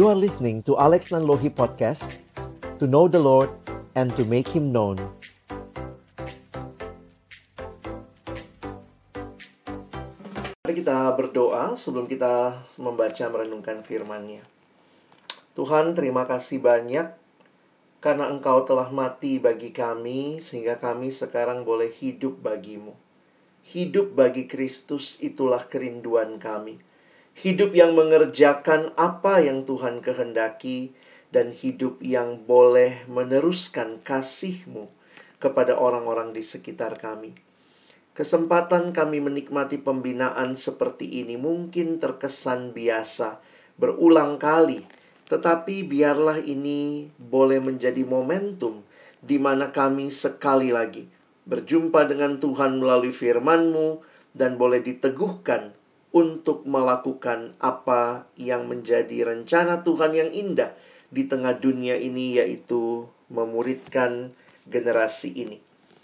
You are listening to Alex Nanlohi Podcast To know the Lord and to make Him known Mari kita berdoa sebelum kita membaca merenungkan firman-Nya. Tuhan, terima kasih banyak karena Engkau telah mati bagi kami sehingga kami sekarang boleh hidup bagimu. Hidup bagi Kristus itulah kerinduan kami. Hidup yang mengerjakan apa yang Tuhan kehendaki dan hidup yang boleh meneruskan kasih-Mu kepada orang-orang di sekitar kami. Kesempatan kami menikmati pembinaan seperti ini mungkin terkesan biasa, berulang kali, tetapi biarlah ini boleh menjadi momentum di mana kami sekali lagi berjumpa dengan Tuhan melalui firman-Mu dan boleh diteguhkan untuk melakukan apa yang menjadi rencana Tuhan yang indah di tengah dunia ini yaitu memuridkan generasi ini.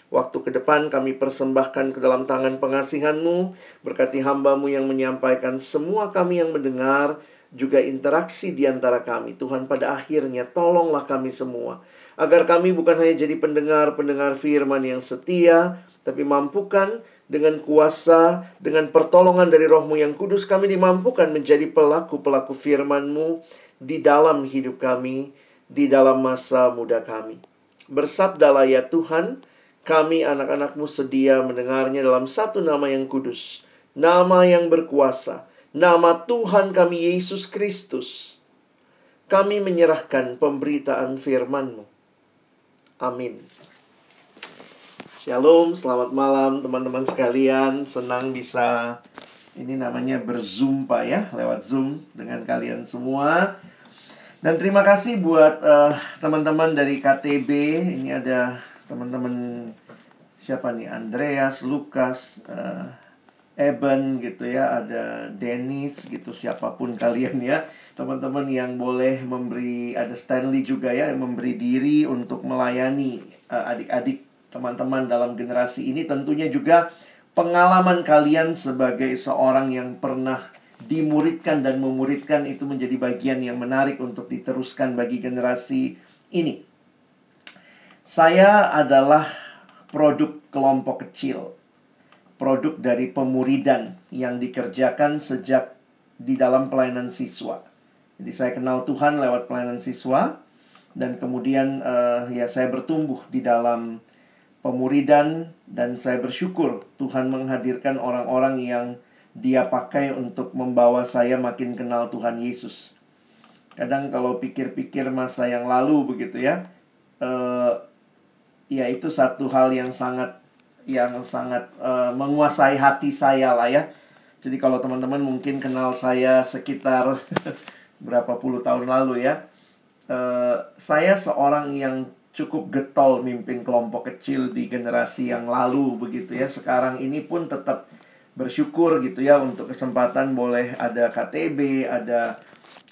Waktu ke depan kami persembahkan ke dalam tangan pengasihan-Mu, berkati hamba-Mu yang menyampaikan semua kami yang mendengar, juga interaksi di antara kami. Tuhan pada akhirnya tolonglah kami semua. Agar kami bukan hanya jadi pendengar-pendengar firman yang setia, tapi mampukan dengan kuasa, dengan pertolongan dari rohmu yang kudus, kami dimampukan menjadi pelaku-pelaku firman-Mu di dalam hidup kami, di dalam masa muda kami. Bersabdalah ya Tuhan, kami anak-anakmu sedia mendengarnya dalam satu nama yang kudus, nama yang berkuasa, nama Tuhan kami Yesus Kristus. Kami menyerahkan pemberitaan firman-Mu. Amin. Shalom, selamat malam teman-teman sekalian. Senang bisa ini namanya berzoom pak ya, lewat Zoom dengan kalian semua. Dan terima kasih buat uh, teman-teman dari KTB. Ini ada teman-teman siapa nih Andreas, Lukas, uh, Eben gitu ya, ada Dennis gitu siapa pun kalian ya. Teman-teman yang boleh memberi ada Stanley juga ya yang memberi diri untuk melayani uh, adik-adik teman-teman dalam generasi ini tentunya juga pengalaman kalian sebagai seorang yang pernah dimuridkan dan memuridkan itu menjadi bagian yang menarik untuk diteruskan bagi generasi ini. Saya adalah produk kelompok kecil. Produk dari pemuridan yang dikerjakan sejak di dalam pelayanan siswa. Jadi saya kenal Tuhan lewat pelayanan siswa dan kemudian uh, ya saya bertumbuh di dalam pemuridan dan saya bersyukur Tuhan menghadirkan orang-orang yang dia pakai untuk membawa saya makin kenal Tuhan Yesus. Kadang kalau pikir-pikir masa yang lalu begitu ya, uh, ya itu satu hal yang sangat yang sangat uh, menguasai hati saya lah ya. Jadi kalau teman-teman mungkin kenal saya sekitar berapa puluh tahun lalu ya, uh, saya seorang yang cukup getol mimpin kelompok kecil di generasi yang lalu begitu ya. Sekarang ini pun tetap bersyukur gitu ya untuk kesempatan boleh ada KTB, ada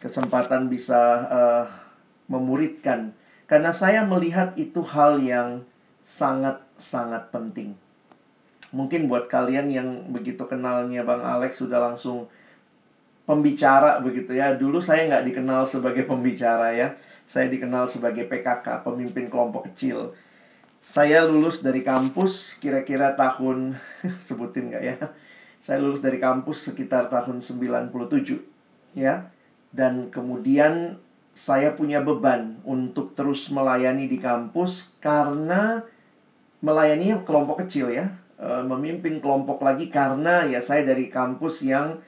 kesempatan bisa uh, memuridkan karena saya melihat itu hal yang sangat-sangat penting. Mungkin buat kalian yang begitu kenalnya Bang Alex sudah langsung pembicara begitu ya. Dulu saya nggak dikenal sebagai pembicara ya. Saya dikenal sebagai PKK, pemimpin kelompok kecil. Saya lulus dari kampus kira-kira tahun sebutin nggak ya? Saya lulus dari kampus sekitar tahun 97 ya. Dan kemudian saya punya beban untuk terus melayani di kampus karena melayani kelompok kecil ya, e, memimpin kelompok lagi karena ya saya dari kampus yang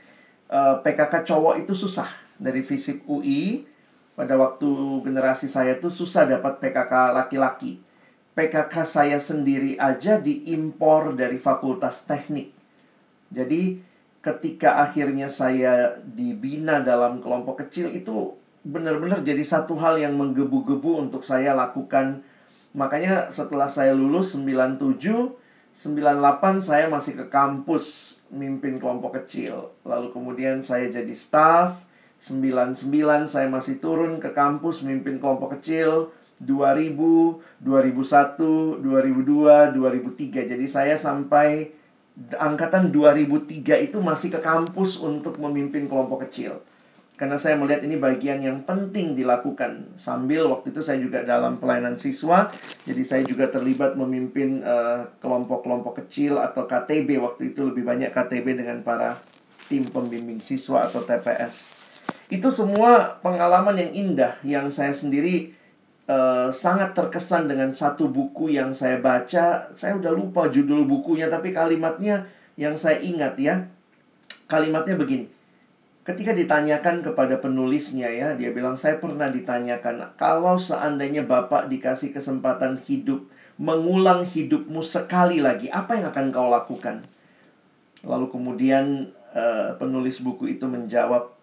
e, PKK cowok itu susah dari fisik UI pada waktu generasi saya tuh susah dapat PKK laki-laki. PKK saya sendiri aja diimpor dari fakultas teknik. Jadi ketika akhirnya saya dibina dalam kelompok kecil itu benar-benar jadi satu hal yang menggebu-gebu untuk saya lakukan. Makanya setelah saya lulus 97, 98 saya masih ke kampus mimpin kelompok kecil. Lalu kemudian saya jadi staff, 99 saya masih turun ke kampus mimpin kelompok kecil. 2000, 2001, 2002, 2003. Jadi saya sampai angkatan 2003 itu masih ke kampus untuk memimpin kelompok kecil. Karena saya melihat ini bagian yang penting dilakukan. Sambil waktu itu saya juga dalam pelayanan siswa, jadi saya juga terlibat memimpin eh, kelompok-kelompok uh, kecil atau KTB waktu itu lebih banyak KTB dengan para tim pembimbing siswa atau TPS. Itu semua pengalaman yang indah yang saya sendiri uh, sangat terkesan dengan satu buku yang saya baca. Saya udah lupa judul bukunya tapi kalimatnya yang saya ingat ya. Kalimatnya begini Ketika ditanyakan kepada penulisnya ya, dia bilang saya pernah ditanyakan kalau seandainya Bapak dikasih kesempatan hidup mengulang hidupmu sekali lagi, apa yang akan kau lakukan? Lalu kemudian uh, penulis buku itu menjawab,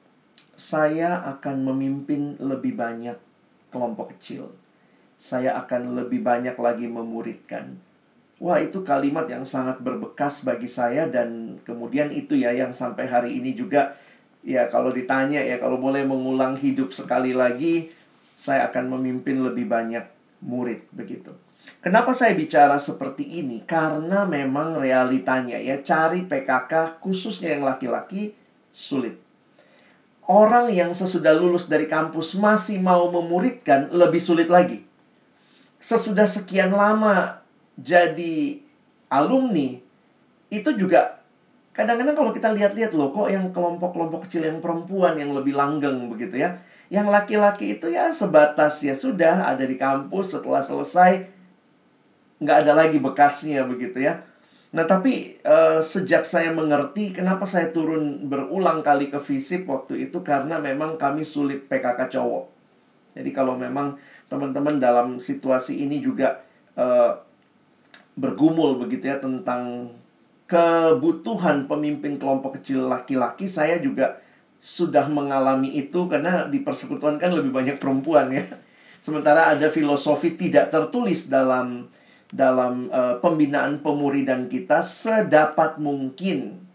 saya akan memimpin lebih banyak kelompok kecil. Saya akan lebih banyak lagi memuridkan. Wah, itu kalimat yang sangat berbekas bagi saya dan kemudian itu ya yang sampai hari ini juga ya kalau ditanya ya kalau boleh mengulang hidup sekali lagi saya akan memimpin lebih banyak murid begitu. Kenapa saya bicara seperti ini? Karena memang realitanya ya cari PKK khususnya yang laki-laki sulit. Orang yang sesudah lulus dari kampus masih mau memuridkan lebih sulit lagi. Sesudah sekian lama jadi alumni itu juga Kadang-kadang kalau kita lihat-lihat loh, kok yang kelompok-kelompok kecil yang perempuan yang lebih langgeng begitu ya. Yang laki-laki itu ya sebatas ya sudah ada di kampus setelah selesai nggak ada lagi bekasnya begitu ya. Nah tapi uh, sejak saya mengerti kenapa saya turun berulang kali ke FISIP waktu itu karena memang kami sulit PKK cowok. Jadi kalau memang teman-teman dalam situasi ini juga uh, bergumul begitu ya tentang kebutuhan pemimpin kelompok kecil laki-laki saya juga sudah mengalami itu karena di persekutuan kan lebih banyak perempuan ya. Sementara ada filosofi tidak tertulis dalam dalam uh, pembinaan pemuridan kita sedapat mungkin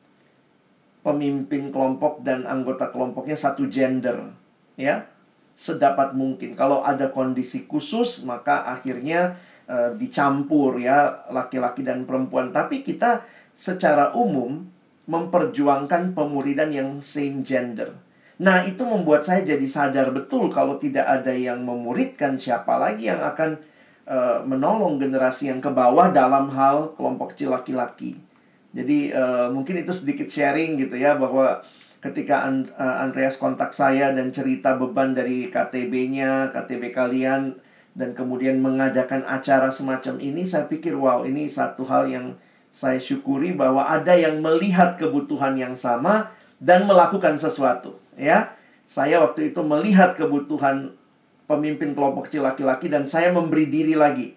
pemimpin kelompok dan anggota kelompoknya satu gender ya. Sedapat mungkin. Kalau ada kondisi khusus maka akhirnya uh, dicampur ya laki-laki dan perempuan. Tapi kita secara umum memperjuangkan pemuridan yang same gender. Nah, itu membuat saya jadi sadar betul kalau tidak ada yang memuridkan siapa lagi yang akan uh, menolong generasi yang ke bawah dalam hal kelompok kecil laki-laki. Jadi uh, mungkin itu sedikit sharing gitu ya bahwa ketika uh, Andreas kontak saya dan cerita beban dari KTB-nya, KTB kalian dan kemudian mengadakan acara semacam ini, saya pikir wow, ini satu hal yang saya syukuri bahwa ada yang melihat kebutuhan yang sama dan melakukan sesuatu, ya. Saya waktu itu melihat kebutuhan pemimpin kelompok kecil laki-laki dan saya memberi diri lagi.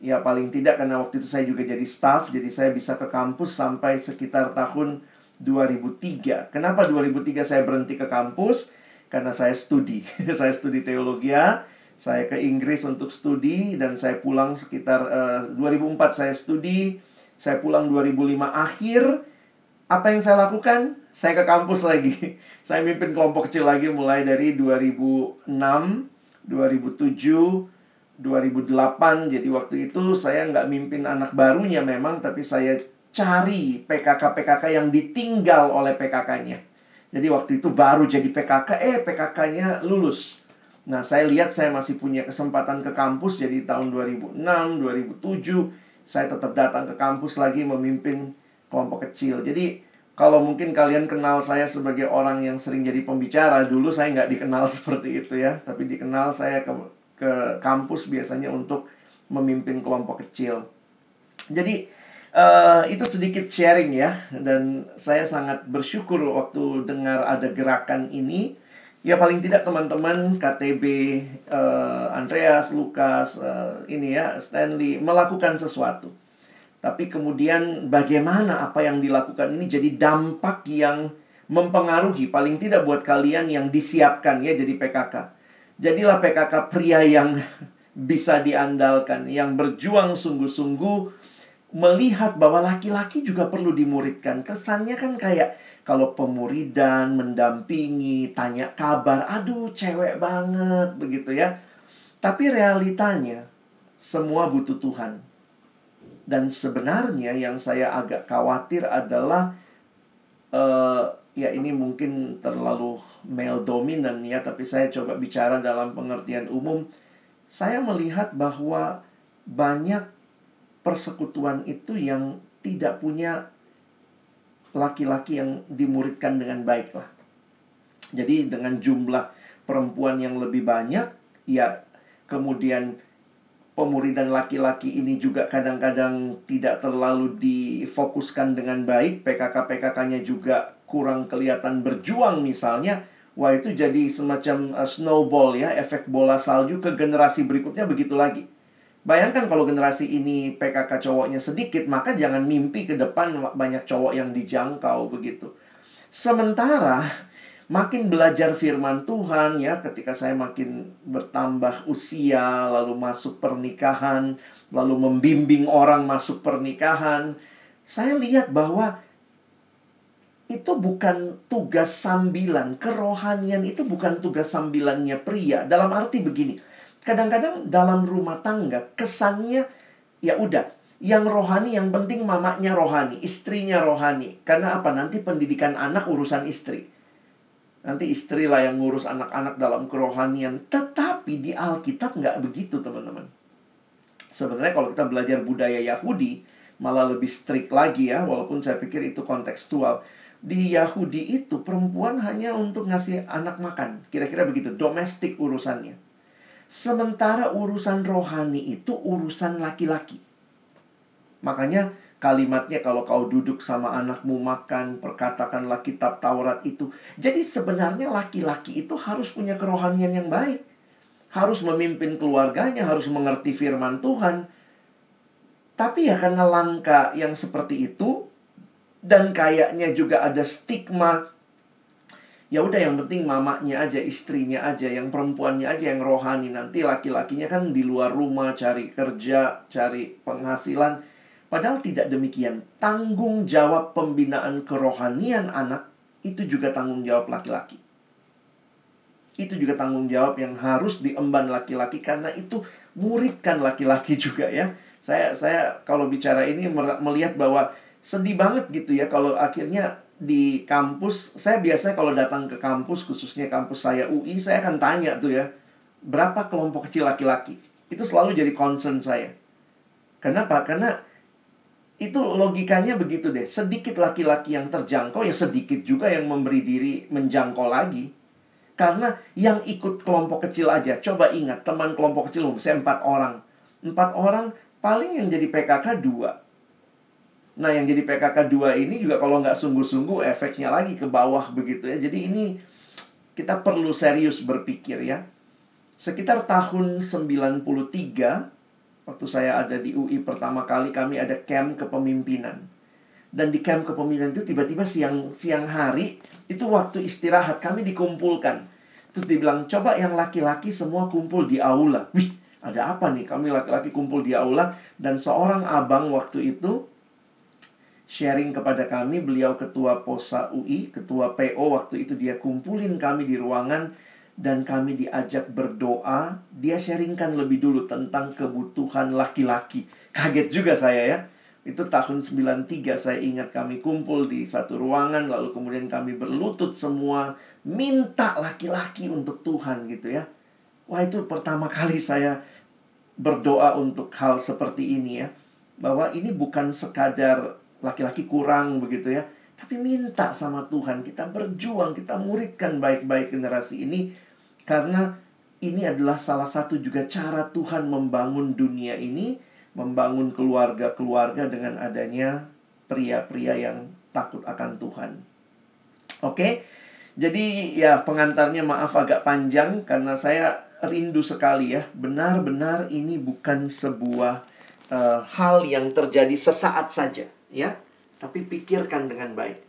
Ya paling tidak karena waktu itu saya juga jadi staff, jadi saya bisa ke kampus sampai sekitar tahun 2003. Kenapa 2003 saya berhenti ke kampus? Karena saya studi. saya studi teologi ya. Saya ke Inggris untuk studi dan saya pulang sekitar uh, eh, 2004 saya studi saya pulang 2005 akhir, apa yang saya lakukan? Saya ke kampus lagi. Saya mimpin kelompok kecil lagi mulai dari 2006, 2007, 2008. Jadi waktu itu saya nggak mimpin anak barunya memang, tapi saya cari PKK-PKK yang ditinggal oleh PKK-nya. Jadi waktu itu baru jadi PKK, eh PKK-nya lulus. Nah, saya lihat saya masih punya kesempatan ke kampus jadi tahun 2006, 2007 saya tetap datang ke kampus lagi memimpin kelompok kecil. Jadi kalau mungkin kalian kenal saya sebagai orang yang sering jadi pembicara, dulu saya nggak dikenal seperti itu ya, tapi dikenal saya ke, ke kampus biasanya untuk memimpin kelompok kecil. Jadi uh, itu sedikit sharing ya, dan saya sangat bersyukur waktu dengar ada gerakan ini ya paling tidak teman-teman KTB uh, eh, Andreas, Lukas, uh, ini ya Stanley melakukan sesuatu. Tapi kemudian bagaimana apa yang dilakukan ini jadi dampak yang mempengaruhi paling tidak buat kalian yang disiapkan ya jadi PKK. Jadilah PKK pria yang bisa diandalkan, yang berjuang sungguh-sungguh melihat bahwa laki-laki juga perlu dimuridkan. Kesannya kan kayak kalau pemuridan, mendampingi, tanya kabar, aduh cewek banget begitu ya. Tapi realitanya semua butuh Tuhan. Dan sebenarnya yang saya agak khawatir adalah uh, ya ini mungkin terlalu male dominan ya, tapi saya coba bicara dalam pengertian umum. Saya melihat bahwa banyak persekutuan itu yang tidak punya laki-laki yang dimuridkan dengan baik lah. Jadi dengan jumlah perempuan yang lebih banyak, ya kemudian pemuridan laki-laki ini juga kadang-kadang tidak terlalu difokuskan dengan baik. PKK-PKK-nya juga kurang kelihatan berjuang misalnya. Wah itu jadi semacam uh, snowball ya, efek bola salju ke generasi berikutnya begitu lagi. Bayangkan kalau generasi ini PKK cowoknya sedikit, maka jangan mimpi ke depan banyak cowok yang dijangkau begitu. Sementara makin belajar firman Tuhan ya ketika saya makin bertambah usia lalu masuk pernikahan lalu membimbing orang masuk pernikahan saya lihat bahwa itu bukan tugas sambilan kerohanian itu bukan tugas sambilannya pria. Dalam arti begini kadang-kadang dalam rumah tangga kesannya ya udah yang rohani yang penting mamanya rohani istrinya rohani. Karena apa? Nanti pendidikan anak urusan istri Nanti istri lah yang ngurus anak-anak dalam kerohanian. Tetapi di Alkitab nggak begitu, teman-teman. Sebenarnya kalau kita belajar budaya Yahudi, malah lebih strict lagi ya, walaupun saya pikir itu kontekstual. Di Yahudi itu perempuan hanya untuk ngasih anak makan. Kira-kira begitu, domestik urusannya. Sementara urusan rohani itu urusan laki-laki. Makanya Kalimatnya kalau kau duduk sama anakmu makan, perkatakanlah kitab Taurat itu. Jadi sebenarnya laki-laki itu harus punya kerohanian yang baik. Harus memimpin keluarganya, harus mengerti firman Tuhan. Tapi ya karena langka yang seperti itu, dan kayaknya juga ada stigma ya udah yang penting mamanya aja istrinya aja yang perempuannya aja yang rohani nanti laki-lakinya kan di luar rumah cari kerja cari penghasilan Padahal tidak demikian. Tanggung jawab pembinaan kerohanian anak itu juga tanggung jawab laki-laki. Itu juga tanggung jawab yang harus diemban laki-laki karena itu muridkan laki-laki juga ya. Saya saya kalau bicara ini melihat bahwa sedih banget gitu ya kalau akhirnya di kampus saya biasanya kalau datang ke kampus khususnya kampus saya UI saya akan tanya tuh ya berapa kelompok kecil laki-laki itu selalu jadi concern saya kenapa karena itu logikanya begitu deh. Sedikit laki-laki yang terjangkau, ya sedikit juga yang memberi diri menjangkau lagi. Karena yang ikut kelompok kecil aja, coba ingat teman kelompok kecil, saya empat orang. Empat orang paling yang jadi PKK dua. Nah yang jadi PKK dua ini juga kalau nggak sungguh-sungguh efeknya lagi ke bawah begitu ya. Jadi ini kita perlu serius berpikir ya. Sekitar tahun 93 Waktu saya ada di UI pertama kali kami ada camp kepemimpinan. Dan di camp kepemimpinan itu tiba-tiba siang siang hari itu waktu istirahat kami dikumpulkan. Terus dibilang, coba yang laki-laki semua kumpul di aula. Wih, ada apa nih? Kami laki-laki kumpul di aula. Dan seorang abang waktu itu sharing kepada kami, beliau ketua POSA UI, ketua PO waktu itu dia kumpulin kami di ruangan dan kami diajak berdoa, dia sharingkan lebih dulu tentang kebutuhan laki-laki. Kaget juga saya ya. Itu tahun 93 saya ingat kami kumpul di satu ruangan lalu kemudian kami berlutut semua minta laki-laki untuk Tuhan gitu ya. Wah itu pertama kali saya berdoa untuk hal seperti ini ya. Bahwa ini bukan sekadar laki-laki kurang begitu ya. Tapi minta sama Tuhan, kita berjuang, kita muridkan baik-baik generasi ini karena ini adalah salah satu juga cara Tuhan membangun dunia ini, membangun keluarga-keluarga dengan adanya pria-pria yang takut akan Tuhan. Oke, jadi ya pengantarnya maaf agak panjang karena saya rindu sekali ya. Benar-benar ini bukan sebuah uh, hal yang terjadi sesaat saja, ya, tapi pikirkan dengan baik.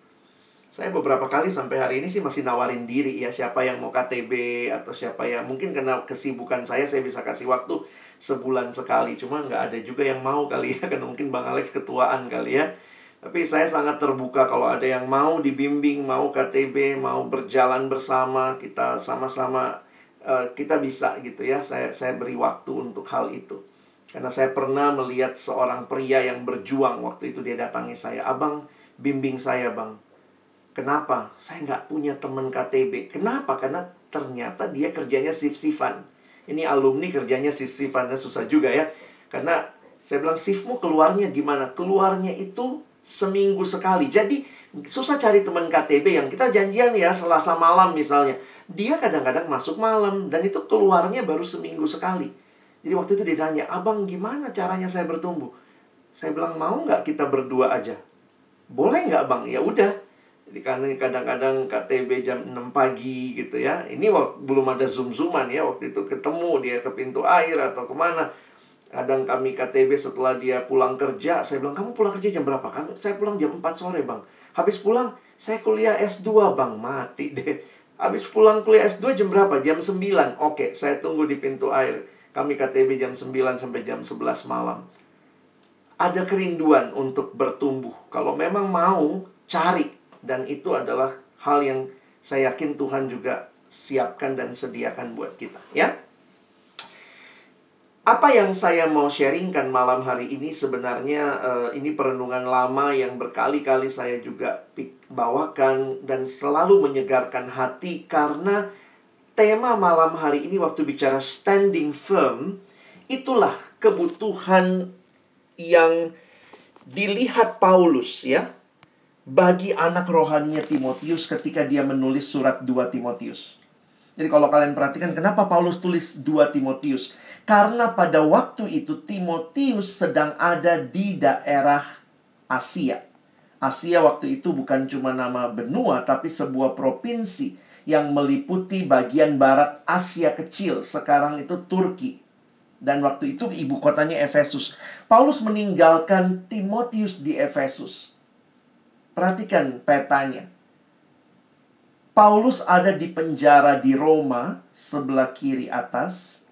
Saya beberapa kali sampai hari ini sih masih nawarin diri ya siapa yang mau KTB atau siapa yang mungkin karena kesibukan saya saya bisa kasih waktu sebulan sekali. Cuma nggak ada juga yang mau kali ya karena mungkin Bang Alex ketuaan kali ya. Tapi saya sangat terbuka kalau ada yang mau dibimbing mau KTB mau berjalan bersama kita sama-sama uh, kita bisa gitu ya. Saya saya beri waktu untuk hal itu. Karena saya pernah melihat seorang pria yang berjuang waktu itu dia datangi saya. Abang bimbing saya bang Kenapa? Saya nggak punya teman KTB. Kenapa? Karena ternyata dia kerjanya sif-sifan. Ini alumni kerjanya sif-sifan. susah juga ya. Karena saya bilang, shiftmu keluarnya gimana? Keluarnya itu seminggu sekali. Jadi, susah cari teman KTB yang kita janjian ya selasa malam misalnya. Dia kadang-kadang masuk malam. Dan itu keluarnya baru seminggu sekali. Jadi waktu itu dia nanya, abang gimana caranya saya bertumbuh? Saya bilang, mau nggak kita berdua aja? Boleh nggak bang? Ya udah. Jadi karena kadang-kadang KTB jam 6 pagi gitu ya. Ini waktu, belum ada zoom-zooman ya. Waktu itu ketemu dia ke pintu air atau ke mana. Kadang kami KTB setelah dia pulang kerja. Saya bilang, kamu pulang kerja jam berapa? Kami, saya pulang jam 4 sore bang. Habis pulang, saya kuliah S2 bang. Mati deh. Habis pulang kuliah S2 jam berapa? Jam 9. Oke, saya tunggu di pintu air kami KTB jam 9 sampai jam 11 malam. Ada kerinduan untuk bertumbuh. Kalau memang mau, cari. Dan itu adalah hal yang saya yakin Tuhan juga siapkan dan sediakan buat kita. Ya, apa yang saya mau sharingkan malam hari ini sebenarnya uh, ini perenungan lama yang berkali-kali saya juga bawakan dan selalu menyegarkan hati karena tema malam hari ini waktu bicara standing firm, itulah kebutuhan yang dilihat Paulus ya bagi anak rohaninya Timotius ketika dia menulis surat 2 Timotius. Jadi kalau kalian perhatikan kenapa Paulus tulis 2 Timotius? Karena pada waktu itu Timotius sedang ada di daerah Asia. Asia waktu itu bukan cuma nama benua tapi sebuah provinsi yang meliputi bagian barat Asia kecil, sekarang itu Turki. Dan waktu itu ibu kotanya Efesus. Paulus meninggalkan Timotius di Efesus. Perhatikan petanya. Paulus ada di penjara di Roma, sebelah kiri atas.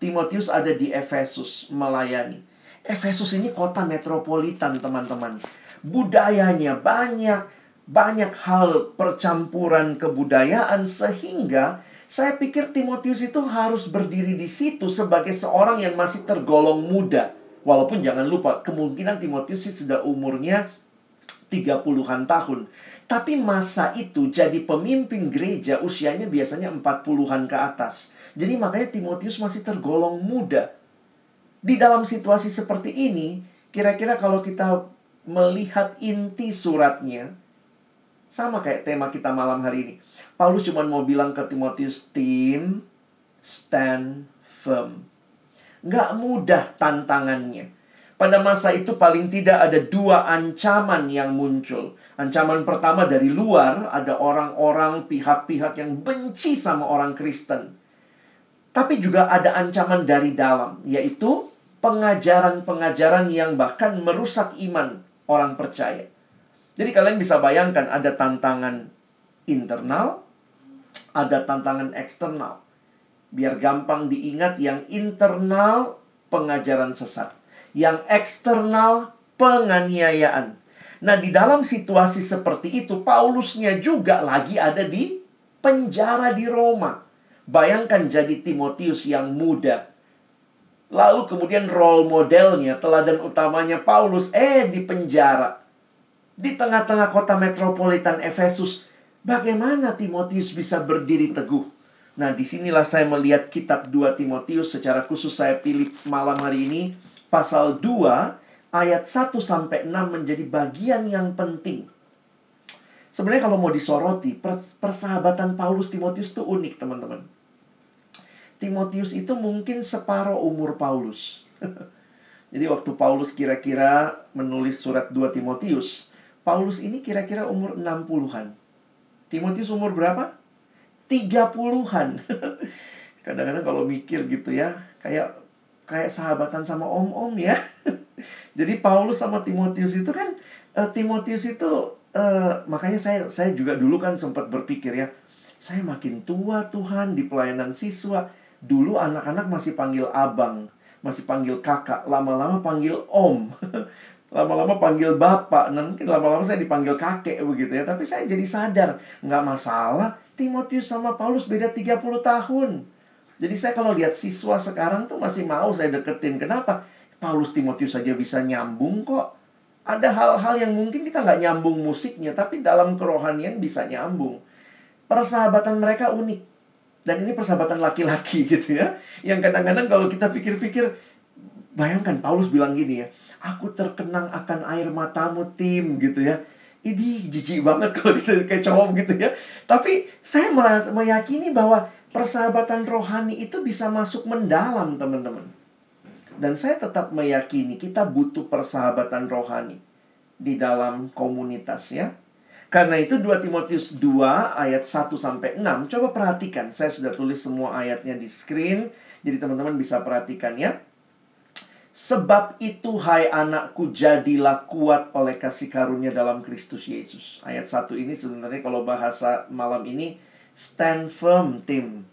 Timotius ada di Efesus melayani. Efesus ini kota metropolitan, teman-teman. Budayanya banyak, banyak hal percampuran kebudayaan sehingga saya pikir Timotius itu harus berdiri di situ sebagai seorang yang masih tergolong muda. Walaupun jangan lupa, kemungkinan Timotius sudah umurnya 30-an tahun. Tapi masa itu jadi pemimpin gereja usianya biasanya 40-an ke atas. Jadi makanya Timotius masih tergolong muda. Di dalam situasi seperti ini, kira-kira kalau kita melihat inti suratnya, sama kayak tema kita malam hari ini. Paulus cuma mau bilang ke Timotius, tim, stand firm. Nggak mudah tantangannya. Pada masa itu paling tidak ada dua ancaman yang muncul. Ancaman pertama dari luar, ada orang-orang pihak-pihak yang benci sama orang Kristen. Tapi juga ada ancaman dari dalam, yaitu pengajaran-pengajaran yang bahkan merusak iman orang percaya. Jadi kalian bisa bayangkan ada tantangan internal, ada tantangan eksternal. Biar gampang diingat yang internal pengajaran sesat. Yang eksternal penganiayaan. Nah, di dalam situasi seperti itu, Paulusnya juga lagi ada di penjara di Roma. Bayangkan jadi Timotius yang muda. Lalu kemudian role modelnya, teladan utamanya Paulus, eh di penjara di tengah-tengah kota metropolitan Efesus, bagaimana Timotius bisa berdiri teguh? Nah, di sinilah saya melihat kitab 2 Timotius secara khusus saya pilih malam hari ini. Pasal 2 ayat 1 sampai 6 menjadi bagian yang penting. Sebenarnya kalau mau disoroti, persahabatan Paulus Timotius itu unik, teman-teman. Timotius itu mungkin separuh umur Paulus. Jadi waktu Paulus kira-kira menulis surat 2 Timotius, Paulus ini kira-kira umur 60-an. Timotius umur berapa? 30-an. Kadang-kadang kalau mikir gitu ya, kayak kayak sahabatan sama om-om ya. Jadi Paulus sama Timotius itu kan uh, Timotius itu uh, makanya saya saya juga dulu kan sempat berpikir ya, saya makin tua Tuhan di pelayanan siswa. Dulu anak-anak masih panggil abang, masih panggil kakak, lama-lama panggil om. lama-lama panggil bapak, nanti lama-lama saya dipanggil kakek begitu ya. Tapi saya jadi sadar, nggak masalah. Timotius sama Paulus beda 30 tahun. Jadi saya kalau lihat siswa sekarang tuh masih mau saya deketin. Kenapa? Paulus Timotius saja bisa nyambung kok. Ada hal-hal yang mungkin kita nggak nyambung musiknya, tapi dalam kerohanian bisa nyambung. Persahabatan mereka unik. Dan ini persahabatan laki-laki gitu ya. Yang kadang-kadang kalau kita pikir-pikir, bayangkan Paulus bilang gini ya, aku terkenang akan air matamu tim gitu ya. Ini jijik banget kalau kita kayak cowok gitu ya. Tapi saya meyakini bahwa persahabatan rohani itu bisa masuk mendalam teman-teman. Dan saya tetap meyakini kita butuh persahabatan rohani di dalam komunitas ya. Karena itu 2 Timotius 2 ayat 1 sampai 6. Coba perhatikan, saya sudah tulis semua ayatnya di screen. Jadi teman-teman bisa perhatikan ya. Sebab itu hai anakku jadilah kuat oleh kasih karunia dalam Kristus Yesus. Ayat 1 ini sebenarnya kalau bahasa malam ini stand firm tim.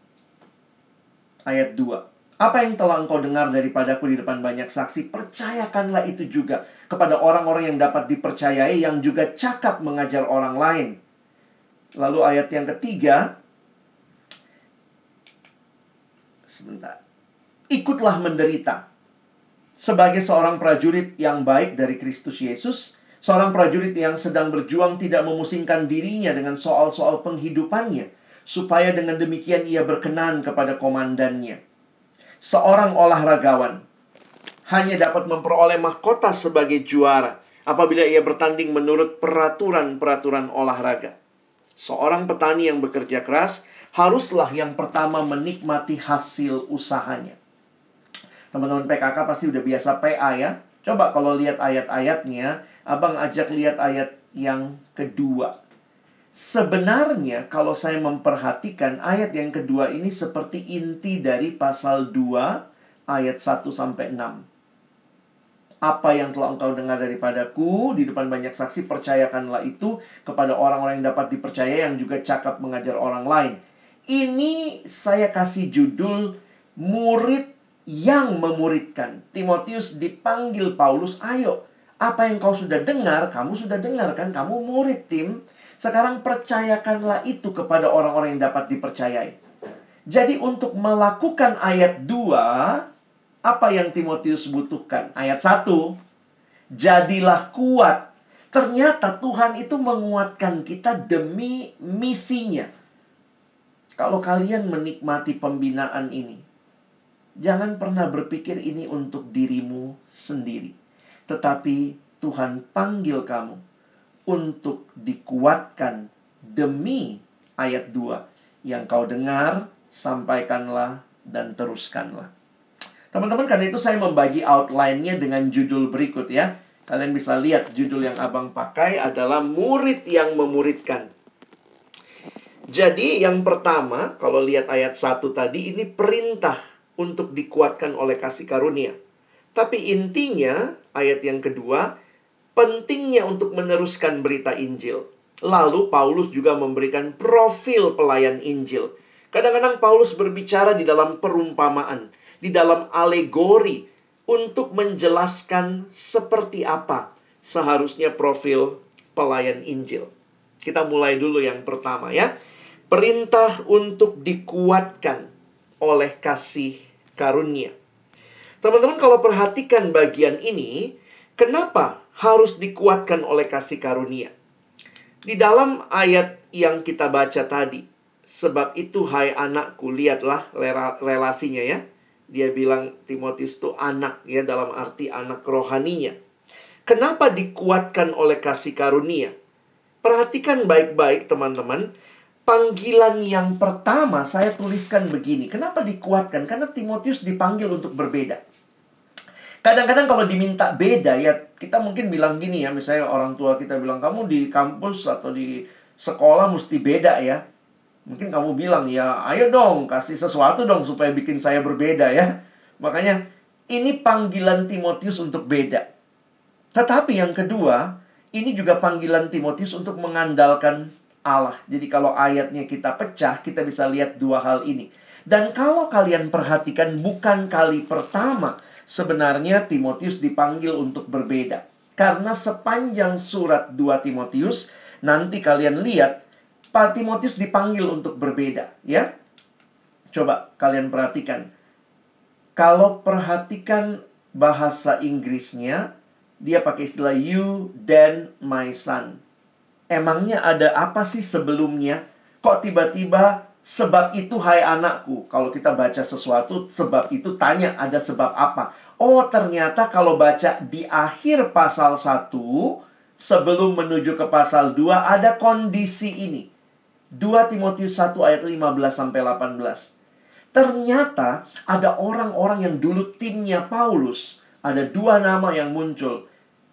Ayat 2. Apa yang telah engkau dengar daripadaku di depan banyak saksi, percayakanlah itu juga kepada orang-orang yang dapat dipercayai yang juga cakap mengajar orang lain. Lalu ayat yang ketiga, sebentar. Ikutlah menderita sebagai seorang prajurit yang baik dari Kristus Yesus, seorang prajurit yang sedang berjuang tidak memusingkan dirinya dengan soal-soal penghidupannya, supaya dengan demikian ia berkenan kepada komandannya seorang olahragawan hanya dapat memperoleh mahkota sebagai juara apabila ia bertanding menurut peraturan-peraturan olahraga. Seorang petani yang bekerja keras haruslah yang pertama menikmati hasil usahanya. Teman-teman PKK pasti udah biasa PA ya. Coba kalau lihat ayat-ayatnya, Abang ajak lihat ayat yang kedua. Sebenarnya kalau saya memperhatikan ayat yang kedua ini seperti inti dari pasal 2 ayat 1 sampai 6. Apa yang telah engkau dengar daripadaku di depan banyak saksi percayakanlah itu kepada orang-orang yang dapat dipercaya yang juga cakap mengajar orang lain. Ini saya kasih judul murid yang memuridkan. Timotius dipanggil Paulus, "Ayo, apa yang kau sudah dengar, kamu sudah dengar kan? Kamu murid, Tim." Sekarang percayakanlah itu kepada orang-orang yang dapat dipercayai. Jadi untuk melakukan ayat 2, apa yang Timotius butuhkan? Ayat 1, jadilah kuat. Ternyata Tuhan itu menguatkan kita demi misinya. Kalau kalian menikmati pembinaan ini, jangan pernah berpikir ini untuk dirimu sendiri. Tetapi Tuhan panggil kamu untuk dikuatkan demi ayat 2 yang kau dengar, sampaikanlah dan teruskanlah. Teman-teman, karena itu saya membagi outline-nya dengan judul berikut ya. Kalian bisa lihat judul yang abang pakai adalah murid yang memuridkan. Jadi yang pertama, kalau lihat ayat 1 tadi, ini perintah untuk dikuatkan oleh kasih karunia. Tapi intinya, ayat yang kedua, pentingnya untuk meneruskan berita Injil. Lalu Paulus juga memberikan profil pelayan Injil. Kadang-kadang Paulus berbicara di dalam perumpamaan, di dalam alegori untuk menjelaskan seperti apa seharusnya profil pelayan Injil. Kita mulai dulu yang pertama ya. Perintah untuk dikuatkan oleh kasih karunia. Teman-teman kalau perhatikan bagian ini, kenapa harus dikuatkan oleh kasih karunia. Di dalam ayat yang kita baca tadi, sebab itu hai anakku, lihatlah relasinya ya. Dia bilang Timotius itu anak ya dalam arti anak rohaninya. Kenapa dikuatkan oleh kasih karunia? Perhatikan baik-baik teman-teman. Panggilan yang pertama saya tuliskan begini. Kenapa dikuatkan? Karena Timotius dipanggil untuk berbeda. Kadang-kadang kalau diminta beda ya kita mungkin bilang gini ya, misalnya orang tua kita bilang kamu di kampus atau di sekolah mesti beda ya. Mungkin kamu bilang ya, ayo dong kasih sesuatu dong supaya bikin saya berbeda ya. Makanya ini panggilan Timotius untuk beda. Tetapi yang kedua, ini juga panggilan Timotius untuk mengandalkan Allah. Jadi kalau ayatnya kita pecah, kita bisa lihat dua hal ini. Dan kalau kalian perhatikan bukan kali pertama sebenarnya Timotius dipanggil untuk berbeda. Karena sepanjang surat 2 Timotius, nanti kalian lihat, Pak Timotius dipanggil untuk berbeda. ya. Coba kalian perhatikan. Kalau perhatikan bahasa Inggrisnya, dia pakai istilah you then my son. Emangnya ada apa sih sebelumnya? Kok tiba-tiba sebab itu hai anakku? Kalau kita baca sesuatu sebab itu tanya ada sebab apa? Oh, ternyata kalau baca di akhir pasal 1 sebelum menuju ke pasal 2 ada kondisi ini. 2 Timotius 1 ayat 15 sampai 18. Ternyata ada orang-orang yang dulu timnya Paulus, ada dua nama yang muncul.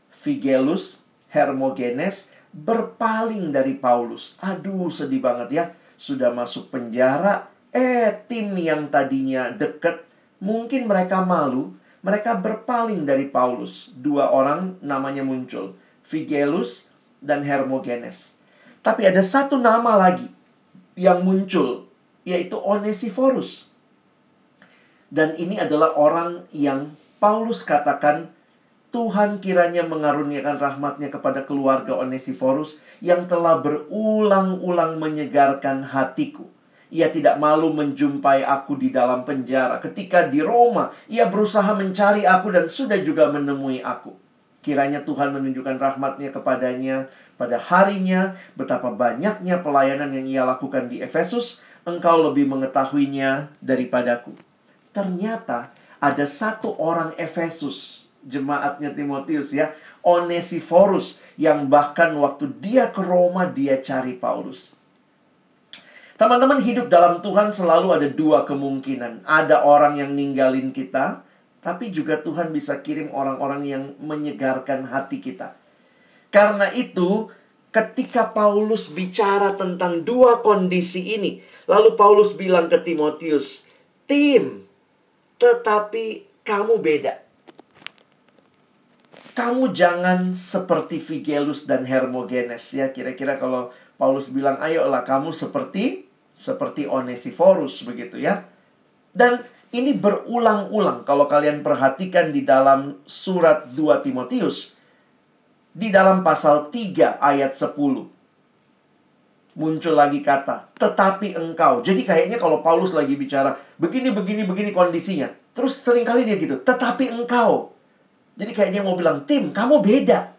Figelus, Hermogenes, berpaling dari Paulus. Aduh, sedih banget ya. Sudah masuk penjara, eh tim yang tadinya deket, mungkin mereka malu, mereka berpaling dari Paulus. Dua orang namanya muncul, Figelus dan Hermogenes. Tapi ada satu nama lagi yang muncul, yaitu Onesiphorus. Dan ini adalah orang yang Paulus katakan Tuhan kiranya mengaruniakan rahmatnya kepada keluarga Onesiphorus yang telah berulang-ulang menyegarkan hatiku. Ia tidak malu menjumpai aku di dalam penjara. Ketika di Roma, ia berusaha mencari aku dan sudah juga menemui aku. Kiranya Tuhan menunjukkan rahmatnya kepadanya pada harinya, betapa banyaknya pelayanan yang ia lakukan di Efesus, engkau lebih mengetahuinya daripadaku. Ternyata ada satu orang Efesus jemaatnya Timotius ya, Onesiphorus yang bahkan waktu dia ke Roma dia cari Paulus. Teman-teman hidup dalam Tuhan selalu ada dua kemungkinan. Ada orang yang ninggalin kita, tapi juga Tuhan bisa kirim orang-orang yang menyegarkan hati kita. Karena itu, ketika Paulus bicara tentang dua kondisi ini, lalu Paulus bilang ke Timotius, "Tim, tetapi kamu beda kamu jangan seperti Figelus dan Hermogenes ya kira-kira kalau Paulus bilang ayolah kamu seperti seperti Onesiphorus begitu ya. Dan ini berulang-ulang. Kalau kalian perhatikan di dalam surat 2 Timotius di dalam pasal 3 ayat 10 muncul lagi kata tetapi engkau. Jadi kayaknya kalau Paulus lagi bicara begini begini begini kondisinya. Terus sering kali dia gitu tetapi engkau. Jadi kayaknya mau bilang, tim, kamu beda.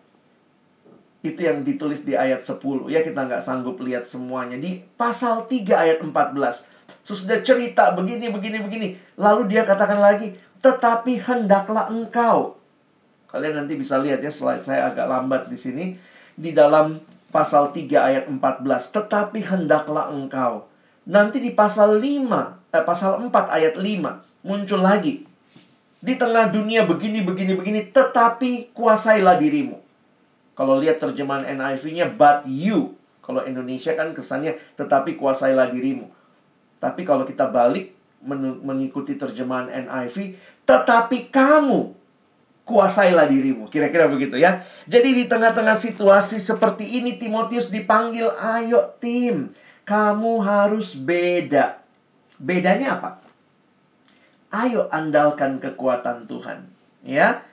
Itu yang ditulis di ayat 10. Ya kita nggak sanggup lihat semuanya. Di pasal 3 ayat 14. Sesudah cerita begini, begini, begini. Lalu dia katakan lagi, tetapi hendaklah engkau. Kalian nanti bisa lihat ya slide saya agak lambat di sini. Di dalam pasal 3 ayat 14. Tetapi hendaklah engkau. Nanti di pasal 5, eh, pasal 4 ayat 5 muncul lagi di tengah dunia begini, begini, begini, tetapi kuasailah dirimu. Kalau lihat terjemahan NIV-nya, but you. Kalau Indonesia kan kesannya, tetapi kuasailah dirimu. Tapi kalau kita balik, mengikuti terjemahan NIV, tetapi kamu kuasailah dirimu. Kira-kira begitu ya. Jadi di tengah-tengah situasi seperti ini, Timotius dipanggil, ayo tim, kamu harus beda. Bedanya apa? Ayo andalkan kekuatan Tuhan. Ya.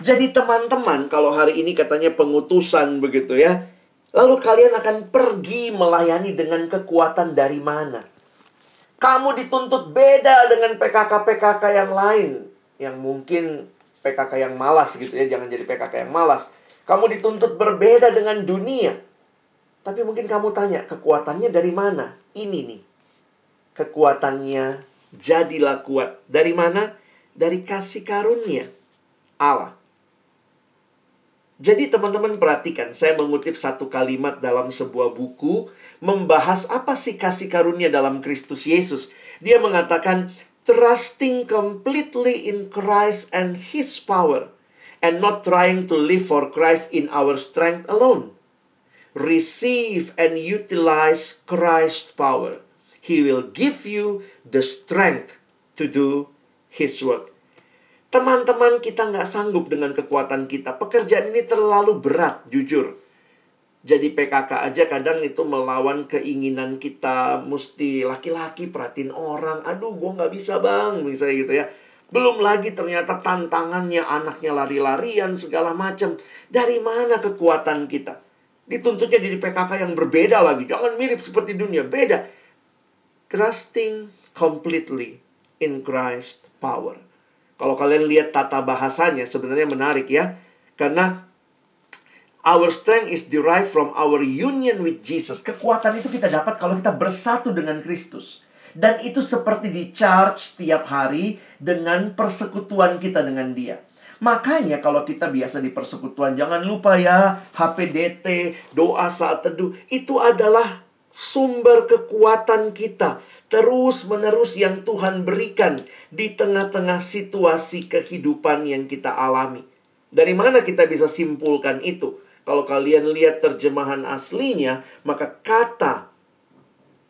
Jadi teman-teman, kalau hari ini katanya pengutusan begitu ya. Lalu kalian akan pergi melayani dengan kekuatan dari mana? Kamu dituntut beda dengan PKK-PKK yang lain. Yang mungkin PKK yang malas gitu ya. Jangan jadi PKK yang malas. Kamu dituntut berbeda dengan dunia. Tapi mungkin kamu tanya, kekuatannya dari mana? Ini nih. Kekuatannya jadilah kuat. Dari mana? Dari kasih karunia Allah. Jadi teman-teman perhatikan, saya mengutip satu kalimat dalam sebuah buku membahas apa sih kasih karunia dalam Kristus Yesus. Dia mengatakan, trusting completely in Christ and His power, and not trying to live for Christ in our strength alone. Receive and utilize Christ's power. He will give you the strength to do His work. Teman-teman kita nggak sanggup dengan kekuatan kita. Pekerjaan ini terlalu berat, jujur. Jadi PKK aja kadang itu melawan keinginan kita. Mesti laki-laki perhatiin orang. Aduh, gue nggak bisa bang. Misalnya gitu ya. Belum lagi ternyata tantangannya anaknya lari-larian segala macam. Dari mana kekuatan kita? Dituntutnya jadi PKK yang berbeda lagi. Jangan mirip seperti dunia. Beda trusting completely in Christ power. Kalau kalian lihat tata bahasanya sebenarnya menarik ya. Karena our strength is derived from our union with Jesus. Kekuatan itu kita dapat kalau kita bersatu dengan Kristus. Dan itu seperti di charge setiap hari dengan persekutuan kita dengan dia. Makanya kalau kita biasa di persekutuan, jangan lupa ya, HPDT, doa saat teduh, itu adalah sumber kekuatan kita terus-menerus yang Tuhan berikan di tengah-tengah situasi kehidupan yang kita alami. Dari mana kita bisa simpulkan itu? Kalau kalian lihat terjemahan aslinya, maka kata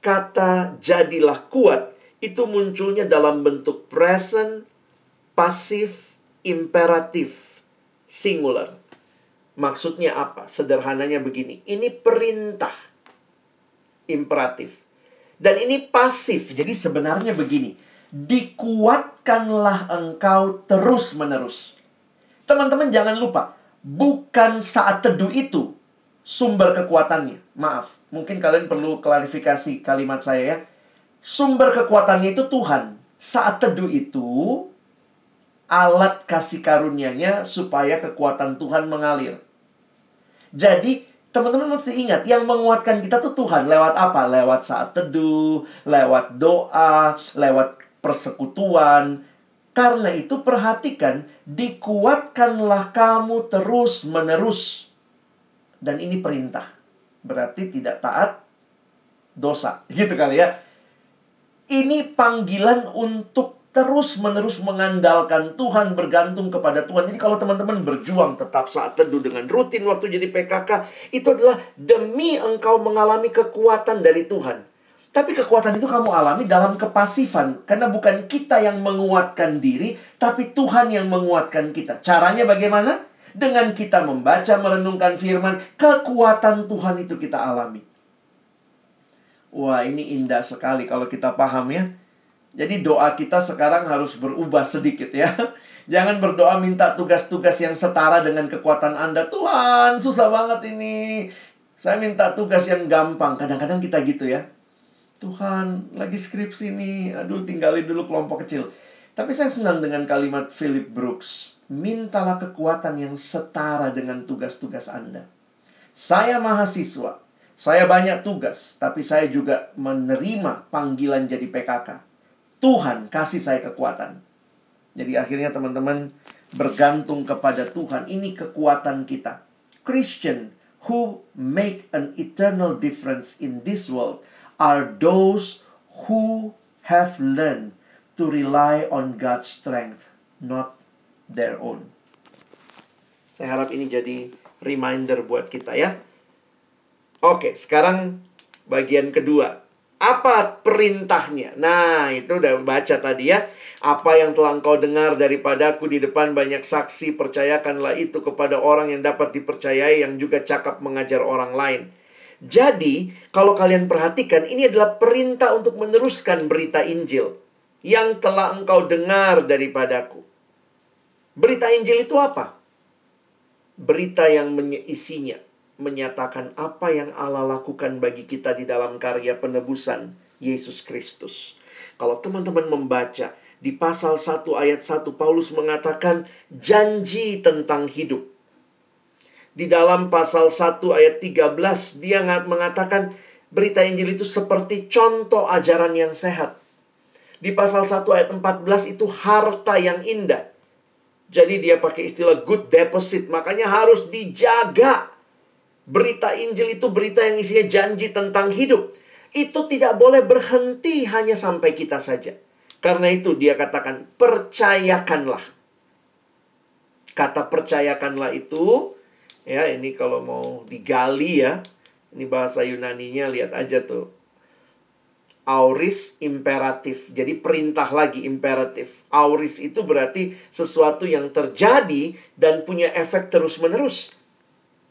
kata jadilah kuat itu munculnya dalam bentuk present, pasif, imperatif, singular. Maksudnya apa? Sederhananya begini. Ini perintah imperatif dan ini pasif. Jadi sebenarnya begini. Dikuatkanlah engkau terus-menerus. Teman-teman jangan lupa. Bukan saat teduh itu sumber kekuatannya. Maaf, mungkin kalian perlu klarifikasi kalimat saya ya. Sumber kekuatannya itu Tuhan. Saat teduh itu alat kasih karunia-Nya supaya kekuatan Tuhan mengalir. Jadi Teman-teman mesti ingat, yang menguatkan kita tuh Tuhan. Lewat apa? Lewat saat teduh, lewat doa, lewat persekutuan. Karena itu perhatikan, dikuatkanlah kamu terus-menerus. Dan ini perintah. Berarti tidak taat dosa. Gitu kali ya. Ini panggilan untuk terus-menerus mengandalkan Tuhan, bergantung kepada Tuhan. Jadi kalau teman-teman berjuang tetap saat teduh dengan rutin waktu jadi PKK, itu adalah demi engkau mengalami kekuatan dari Tuhan. Tapi kekuatan itu kamu alami dalam kepasifan. Karena bukan kita yang menguatkan diri, tapi Tuhan yang menguatkan kita. Caranya bagaimana? Dengan kita membaca, merenungkan firman, kekuatan Tuhan itu kita alami. Wah, ini indah sekali kalau kita paham ya. Jadi doa kita sekarang harus berubah sedikit ya. Jangan berdoa minta tugas-tugas yang setara dengan kekuatan Anda. Tuhan, susah banget ini. Saya minta tugas yang gampang. Kadang-kadang kita gitu ya. Tuhan, lagi skripsi nih. Aduh, tinggalin dulu kelompok kecil. Tapi saya senang dengan kalimat Philip Brooks. Mintalah kekuatan yang setara dengan tugas-tugas Anda. Saya mahasiswa. Saya banyak tugas. Tapi saya juga menerima panggilan jadi PKK Tuhan kasih saya kekuatan. Jadi akhirnya teman-teman bergantung kepada Tuhan. Ini kekuatan kita. Christian who make an eternal difference in this world are those who have learned to rely on God's strength, not their own. Saya harap ini jadi reminder buat kita ya. Oke, sekarang bagian kedua. Apa perintahnya? Nah, itu udah baca tadi ya. Apa yang telah engkau dengar daripadaku di depan banyak saksi, percayakanlah itu kepada orang yang dapat dipercayai yang juga cakap mengajar orang lain. Jadi, kalau kalian perhatikan, ini adalah perintah untuk meneruskan berita Injil yang telah engkau dengar daripadaku. Berita Injil itu apa? Berita yang isinya menyatakan apa yang Allah lakukan bagi kita di dalam karya penebusan Yesus Kristus. Kalau teman-teman membaca di pasal 1 ayat 1 Paulus mengatakan janji tentang hidup. Di dalam pasal 1 ayat 13 dia mengatakan berita Injil itu seperti contoh ajaran yang sehat. Di pasal 1 ayat 14 itu harta yang indah. Jadi dia pakai istilah good deposit, makanya harus dijaga Berita Injil itu berita yang isinya janji tentang hidup. Itu tidak boleh berhenti hanya sampai kita saja. Karena itu dia katakan, percayakanlah. Kata percayakanlah itu, ya ini kalau mau digali ya, ini bahasa Yunaninya lihat aja tuh. Auris imperatif. Jadi perintah lagi imperatif. Auris itu berarti sesuatu yang terjadi dan punya efek terus-menerus.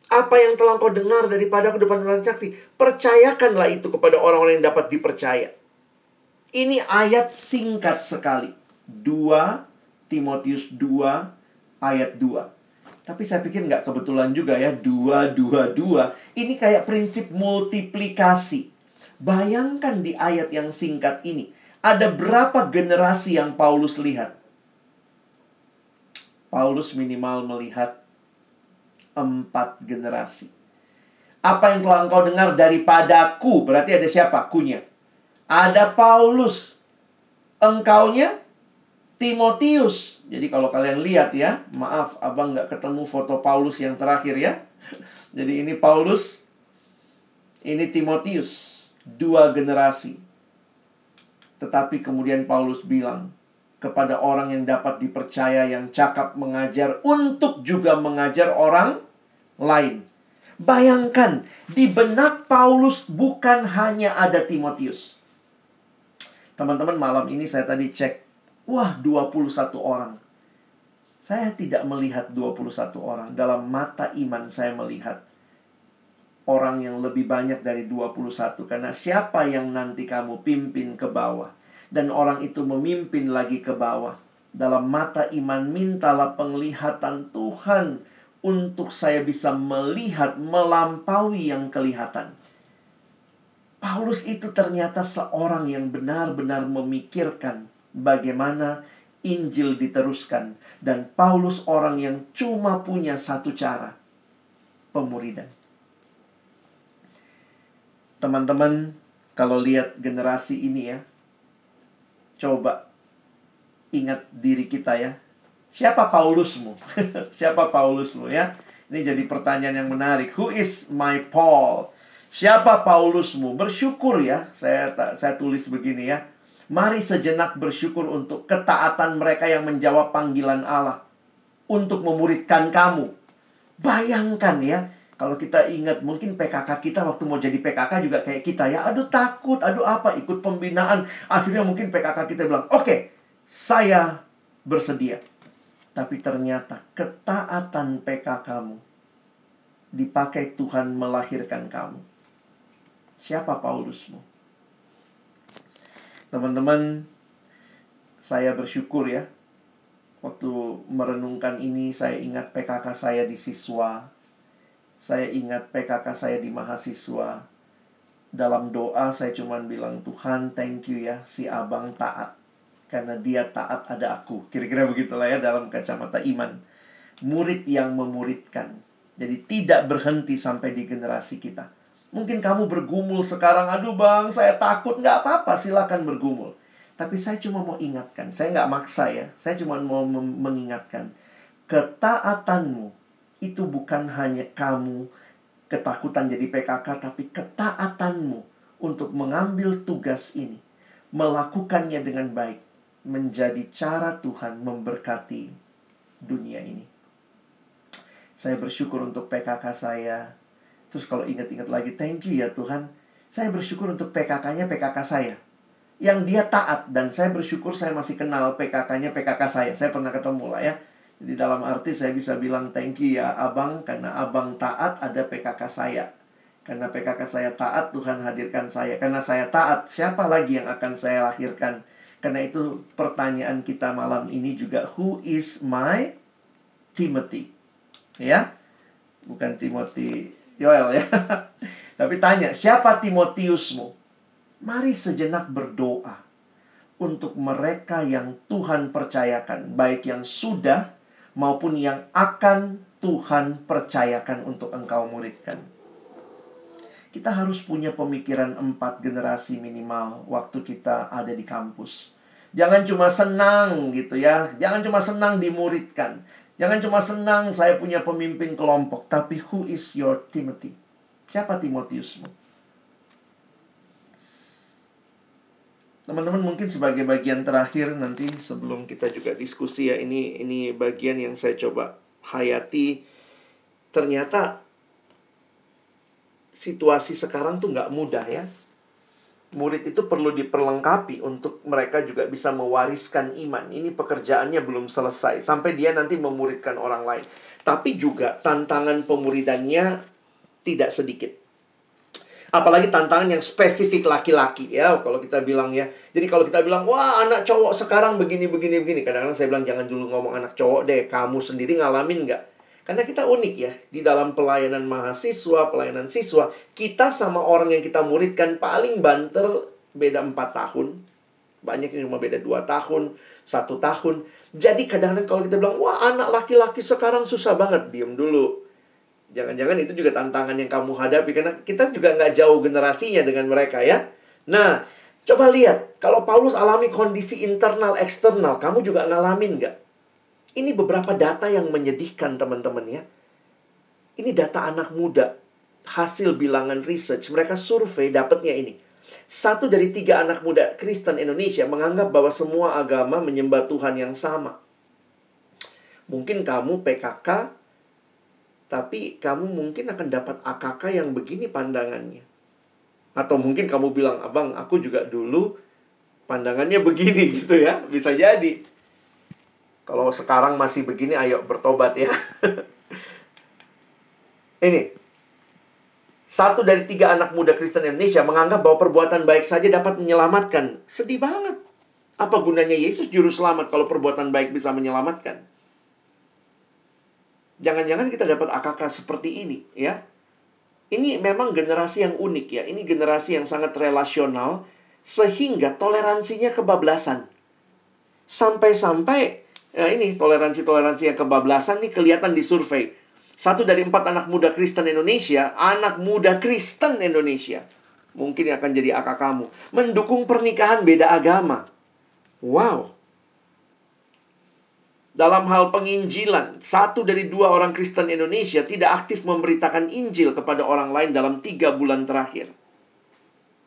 Apa yang telah kau dengar daripada aku depan orang saksi, percayakanlah itu kepada orang-orang yang dapat dipercaya. Ini ayat singkat sekali. 2 Timotius 2 ayat 2. Tapi saya pikir nggak kebetulan juga ya. 2, 2, 2. Ini kayak prinsip multiplikasi. Bayangkan di ayat yang singkat ini. Ada berapa generasi yang Paulus lihat? Paulus minimal melihat empat generasi. Apa yang telah engkau dengar daripadaku? Berarti ada siapa? Kunya. Ada Paulus. Engkaunya Timotius. Jadi kalau kalian lihat ya, maaf abang nggak ketemu foto Paulus yang terakhir ya. Jadi ini Paulus, ini Timotius, dua generasi. Tetapi kemudian Paulus bilang kepada orang yang dapat dipercaya yang cakap mengajar untuk juga mengajar orang lain. Bayangkan, di benak Paulus bukan hanya ada Timotius. Teman-teman, malam ini saya tadi cek, wah 21 orang. Saya tidak melihat 21 orang. Dalam mata iman saya melihat orang yang lebih banyak dari 21. Karena siapa yang nanti kamu pimpin ke bawah? Dan orang itu memimpin lagi ke bawah. Dalam mata iman mintalah penglihatan Tuhan untuk saya bisa melihat melampaui yang kelihatan. Paulus itu ternyata seorang yang benar-benar memikirkan bagaimana Injil diteruskan dan Paulus orang yang cuma punya satu cara, pemuridan. Teman-teman, kalau lihat generasi ini ya, coba ingat diri kita ya, Siapa Paulusmu? Siapa Paulusmu ya? Ini jadi pertanyaan yang menarik. Who is my Paul? Siapa Paulusmu? Bersyukur ya. Saya saya tulis begini ya. Mari sejenak bersyukur untuk ketaatan mereka yang menjawab panggilan Allah untuk memuridkan kamu. Bayangkan ya, kalau kita ingat mungkin PKK kita waktu mau jadi PKK juga kayak kita ya. Aduh takut, aduh apa, ikut pembinaan. Akhirnya mungkin PKK kita bilang, oke, okay, saya bersedia. Tapi ternyata ketaatan PK kamu dipakai Tuhan melahirkan kamu. Siapa Paulusmu? Teman-teman, saya bersyukur ya. Waktu merenungkan ini, saya ingat PKK saya di siswa. Saya ingat PKK saya di mahasiswa. Dalam doa saya cuma bilang, Tuhan thank you ya, si abang taat karena dia taat ada aku. Kira-kira begitulah ya dalam kacamata iman. Murid yang memuridkan. Jadi tidak berhenti sampai di generasi kita. Mungkin kamu bergumul sekarang, aduh bang, saya takut, nggak apa-apa, silakan bergumul. Tapi saya cuma mau ingatkan, saya nggak maksa ya, saya cuma mau mengingatkan. Ketaatanmu itu bukan hanya kamu ketakutan jadi PKK, tapi ketaatanmu untuk mengambil tugas ini, melakukannya dengan baik, menjadi cara Tuhan memberkati dunia ini. Saya bersyukur untuk PKK saya. Terus kalau ingat-ingat lagi, thank you ya Tuhan. Saya bersyukur untuk PKK-nya PKK saya. Yang dia taat dan saya bersyukur saya masih kenal PKK-nya PKK saya. Saya pernah ketemu lah ya. Jadi dalam arti saya bisa bilang thank you ya abang karena abang taat ada PKK saya. Karena PKK saya taat Tuhan hadirkan saya. Karena saya taat siapa lagi yang akan saya lahirkan karena itu pertanyaan kita malam ini juga who is my Timothy? Ya. Bukan Timothy Yoel ya. Tapi tanya, siapa Timotiusmu? Mari sejenak berdoa untuk mereka yang Tuhan percayakan, baik yang sudah maupun yang akan Tuhan percayakan untuk engkau muridkan. Kita harus punya pemikiran empat generasi minimal waktu kita ada di kampus. Jangan cuma senang gitu ya. Jangan cuma senang dimuridkan. Jangan cuma senang saya punya pemimpin kelompok. Tapi who is your Timothy? Siapa Timotiusmu? Teman-teman mungkin sebagai bagian terakhir nanti sebelum kita juga diskusi ya ini ini bagian yang saya coba hayati ternyata situasi sekarang tuh nggak mudah ya. Murid itu perlu diperlengkapi untuk mereka juga bisa mewariskan iman. Ini pekerjaannya belum selesai sampai dia nanti memuridkan orang lain. Tapi juga tantangan pemuridannya tidak sedikit. Apalagi tantangan yang spesifik laki-laki ya kalau kita bilang ya. Jadi kalau kita bilang wah anak cowok sekarang begini begini begini. Kadang-kadang saya bilang jangan dulu ngomong anak cowok deh. Kamu sendiri ngalamin nggak? Karena kita unik ya, di dalam pelayanan mahasiswa, pelayanan siswa, kita sama orang yang kita muridkan paling banter beda 4 tahun. Banyak yang cuma beda 2 tahun, satu tahun. Jadi kadang-kadang kalau kita bilang, wah anak laki-laki sekarang susah banget, diem dulu. Jangan-jangan itu juga tantangan yang kamu hadapi karena kita juga nggak jauh generasinya dengan mereka ya. Nah, coba lihat kalau Paulus alami kondisi internal eksternal, kamu juga ngalamin nggak? Ini beberapa data yang menyedihkan teman-teman ya. Ini data anak muda, hasil bilangan research. Mereka survei dapatnya ini. Satu dari tiga anak muda Kristen Indonesia menganggap bahwa semua agama menyembah Tuhan yang sama. Mungkin kamu PKK, tapi kamu mungkin akan dapat AKK yang begini pandangannya. Atau mungkin kamu bilang, abang aku juga dulu pandangannya begini gitu ya. Bisa jadi. Kalau sekarang masih begini, ayo bertobat ya. Ini. Satu dari tiga anak muda Kristen Indonesia menganggap bahwa perbuatan baik saja dapat menyelamatkan. Sedih banget. Apa gunanya Yesus juru selamat kalau perbuatan baik bisa menyelamatkan? Jangan-jangan kita dapat AKK seperti ini, ya. Ini memang generasi yang unik ya. Ini generasi yang sangat relasional sehingga toleransinya kebablasan. Sampai-sampai ya ini toleransi-toleransi yang kebablasan nih kelihatan di survei. Satu dari empat anak muda Kristen Indonesia, anak muda Kristen Indonesia, mungkin akan jadi akak kamu, mendukung pernikahan beda agama. Wow, dalam hal penginjilan, satu dari dua orang Kristen Indonesia tidak aktif memberitakan Injil kepada orang lain dalam tiga bulan terakhir.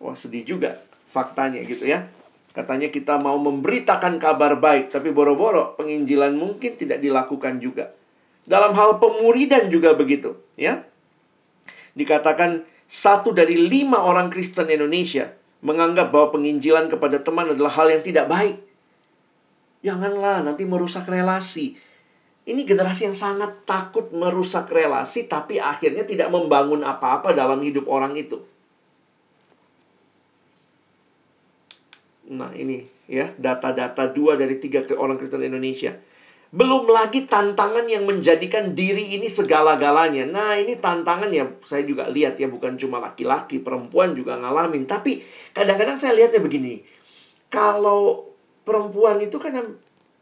Wah sedih juga faktanya gitu ya. Katanya kita mau memberitakan kabar baik, tapi boro-boro penginjilan mungkin tidak dilakukan juga. Dalam hal pemuridan juga begitu, ya. Dikatakan satu dari lima orang Kristen Indonesia menganggap bahwa penginjilan kepada teman adalah hal yang tidak baik. Janganlah nanti merusak relasi. Ini generasi yang sangat takut merusak relasi, tapi akhirnya tidak membangun apa-apa dalam hidup orang itu. Nah, ini ya, data-data dua dari tiga orang Kristen Indonesia. Belum lagi tantangan yang menjadikan diri ini segala-galanya. Nah, ini tantangan ya, saya juga lihat ya, bukan cuma laki-laki, perempuan juga ngalamin. Tapi kadang-kadang saya lihatnya begini. Kalau perempuan itu kan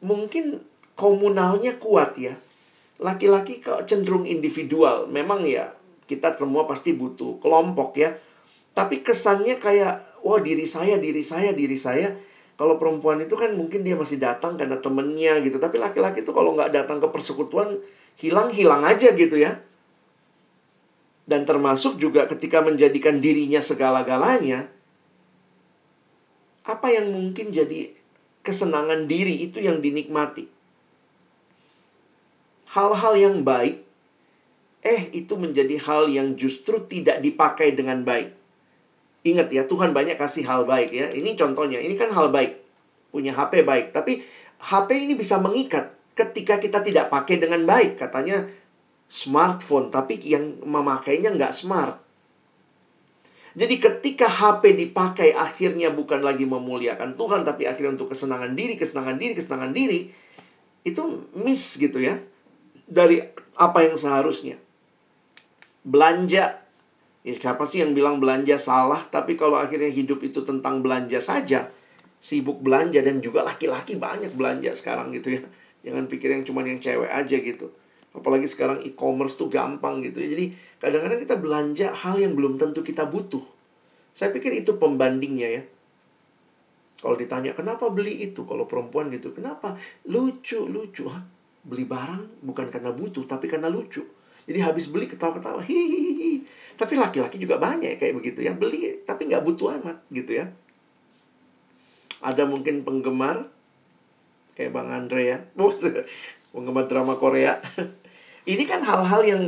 mungkin komunalnya kuat ya. Laki-laki kok cenderung individual. Memang ya kita semua pasti butuh kelompok ya. Tapi kesannya kayak wah diri saya, diri saya, diri saya. Kalau perempuan itu kan mungkin dia masih datang karena temennya gitu. Tapi laki-laki itu kalau nggak datang ke persekutuan hilang-hilang aja gitu ya. Dan termasuk juga ketika menjadikan dirinya segala-galanya. Apa yang mungkin jadi kesenangan diri itu yang dinikmati. Hal-hal yang baik, eh itu menjadi hal yang justru tidak dipakai dengan baik. Ingat ya, Tuhan banyak kasih hal baik ya. Ini contohnya, ini kan hal baik. Punya HP baik. Tapi HP ini bisa mengikat ketika kita tidak pakai dengan baik. Katanya smartphone, tapi yang memakainya nggak smart. Jadi ketika HP dipakai akhirnya bukan lagi memuliakan Tuhan tapi akhirnya untuk kesenangan diri, kesenangan diri, kesenangan diri itu miss gitu ya dari apa yang seharusnya. Belanja ya siapa sih yang bilang belanja salah tapi kalau akhirnya hidup itu tentang belanja saja sibuk belanja dan juga laki-laki banyak belanja sekarang gitu ya. Jangan pikir yang cuma yang cewek aja gitu. Apalagi sekarang e-commerce tuh gampang gitu ya. Jadi Kadang-kadang kita belanja hal yang belum tentu kita butuh. Saya pikir itu pembandingnya ya. Kalau ditanya kenapa beli itu, kalau perempuan gitu, kenapa? Lucu, lucu. Hah? Beli barang bukan karena butuh, tapi karena lucu. Jadi habis beli ketawa-ketawa, hihihi. Tapi laki-laki juga banyak kayak begitu ya, beli tapi nggak butuh amat gitu ya. Ada mungkin penggemar kayak Bang Andre ya, penggemar drama Korea. Ini kan hal-hal yang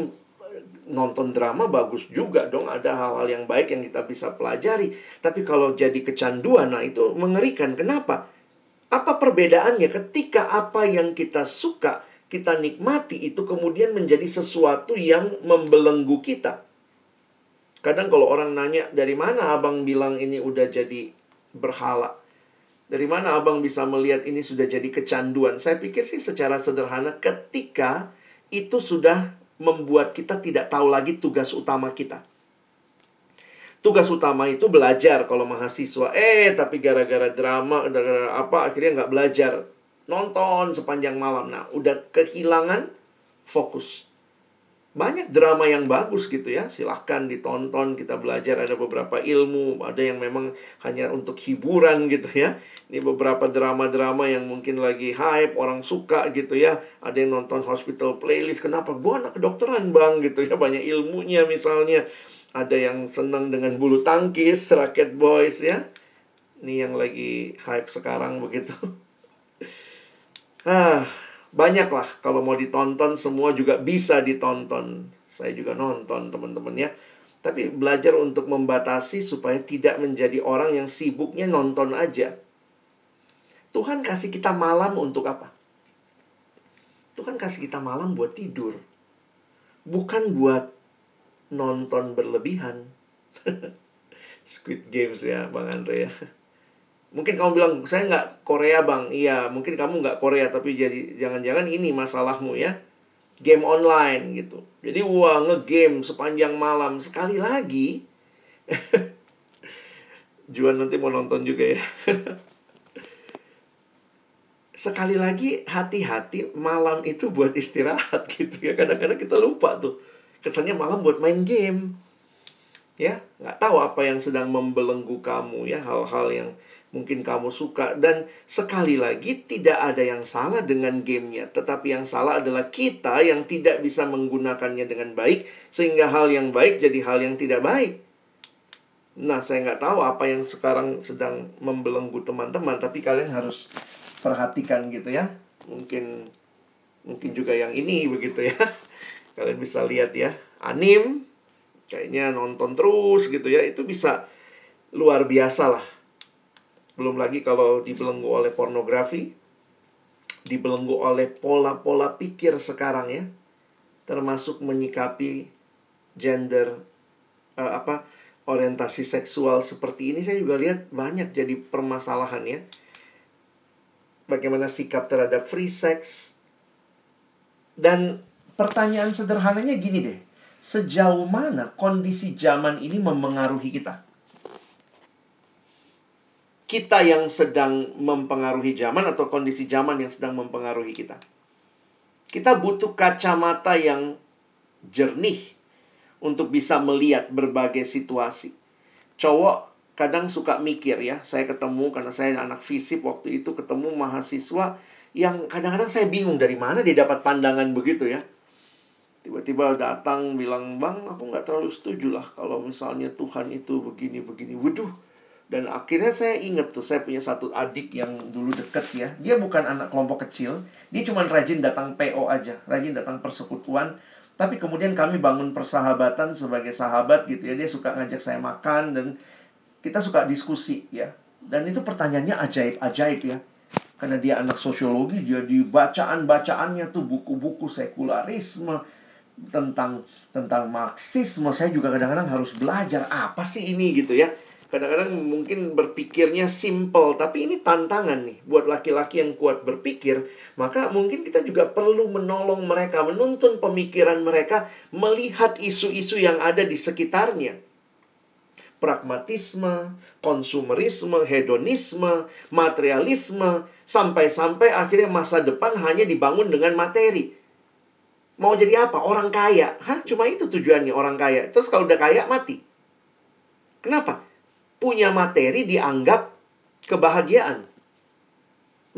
nonton drama bagus juga dong. Ada hal-hal yang baik yang kita bisa pelajari. Tapi kalau jadi kecanduan nah itu mengerikan. Kenapa? Apa perbedaannya? Ketika apa yang kita suka kita nikmati itu kemudian menjadi sesuatu yang membelenggu kita kadang kalau orang nanya dari mana abang bilang ini udah jadi berhala dari mana abang bisa melihat ini sudah jadi kecanduan saya pikir sih secara sederhana ketika itu sudah membuat kita tidak tahu lagi tugas utama kita. Tugas utama itu belajar kalau mahasiswa. Eh, tapi gara-gara drama, gara-gara apa, akhirnya nggak belajar. Nonton sepanjang malam. Nah, udah kehilangan fokus. Banyak drama yang bagus gitu ya. Silahkan ditonton kita belajar ada beberapa ilmu ada yang memang hanya untuk hiburan gitu ya. Ini beberapa drama-drama yang mungkin lagi hype orang suka gitu ya. Ada yang nonton hospital playlist kenapa? Gue anak kedokteran bang gitu ya. Banyak ilmunya misalnya. Ada yang senang dengan bulu tangkis racket boys ya. Ini yang lagi hype sekarang begitu. Ah banyak lah kalau mau ditonton semua juga bisa ditonton. Saya juga nonton teman-teman ya. Tapi belajar untuk membatasi supaya tidak menjadi orang yang sibuknya nonton aja. Tuhan kasih kita malam untuk apa? Tuhan kasih kita malam buat tidur. Bukan buat nonton berlebihan. Squid Games ya Bang Andre ya. Mungkin kamu bilang, saya nggak Korea bang. Iya, mungkin kamu nggak Korea, tapi jadi jangan-jangan ini masalahmu ya. Game online gitu. Jadi wah ngegame sepanjang malam. Sekali lagi, Juan nanti mau nonton juga ya. Sekali lagi hati-hati malam itu buat istirahat gitu ya. Kadang-kadang kita lupa tuh. Kesannya malam buat main game. Ya, nggak tahu apa yang sedang membelenggu kamu ya. Hal-hal yang mungkin kamu suka. Dan sekali lagi tidak ada yang salah dengan gamenya. Tetapi yang salah adalah kita yang tidak bisa menggunakannya dengan baik sehingga hal yang baik jadi hal yang tidak baik. Nah saya nggak tahu apa yang sekarang sedang membelenggu teman-teman tapi kalian harus perhatikan gitu ya. Mungkin mungkin juga yang ini begitu ya. Kalian bisa lihat ya anim kayaknya nonton terus gitu ya. Itu bisa luar biasa lah belum lagi kalau dibelenggu oleh pornografi, dibelenggu oleh pola-pola pikir sekarang ya, termasuk menyikapi gender uh, apa orientasi seksual seperti ini saya juga lihat banyak jadi permasalahan ya. Bagaimana sikap terhadap free sex dan pertanyaan sederhananya gini deh. Sejauh mana kondisi zaman ini memengaruhi kita? Kita yang sedang mempengaruhi zaman atau kondisi zaman yang sedang mempengaruhi kita. Kita butuh kacamata yang jernih untuk bisa melihat berbagai situasi. Cowok kadang suka mikir ya, saya ketemu karena saya anak fisip waktu itu ketemu mahasiswa yang kadang-kadang saya bingung dari mana dia dapat pandangan begitu ya. Tiba-tiba datang bilang, Bang, aku nggak terlalu setuju lah kalau misalnya Tuhan itu begini-begini. Waduh, dan akhirnya saya inget tuh, saya punya satu adik yang dulu deket ya. Dia bukan anak kelompok kecil, dia cuma rajin datang PO aja, rajin datang persekutuan. Tapi kemudian kami bangun persahabatan sebagai sahabat gitu ya. Dia suka ngajak saya makan dan kita suka diskusi ya. Dan itu pertanyaannya ajaib-ajaib ya. Karena dia anak sosiologi, dia di bacaan-bacaannya tuh buku-buku sekularisme tentang tentang marxisme. Saya juga kadang-kadang harus belajar apa sih ini gitu ya kadang-kadang mungkin berpikirnya simple tapi ini tantangan nih buat laki-laki yang kuat berpikir maka mungkin kita juga perlu menolong mereka menuntun pemikiran mereka melihat isu-isu yang ada di sekitarnya pragmatisme, konsumerisme, hedonisme, materialisme sampai-sampai akhirnya masa depan hanya dibangun dengan materi. Mau jadi apa? Orang kaya. Hah, cuma itu tujuannya orang kaya. Terus kalau udah kaya mati. Kenapa? Punya materi dianggap kebahagiaan.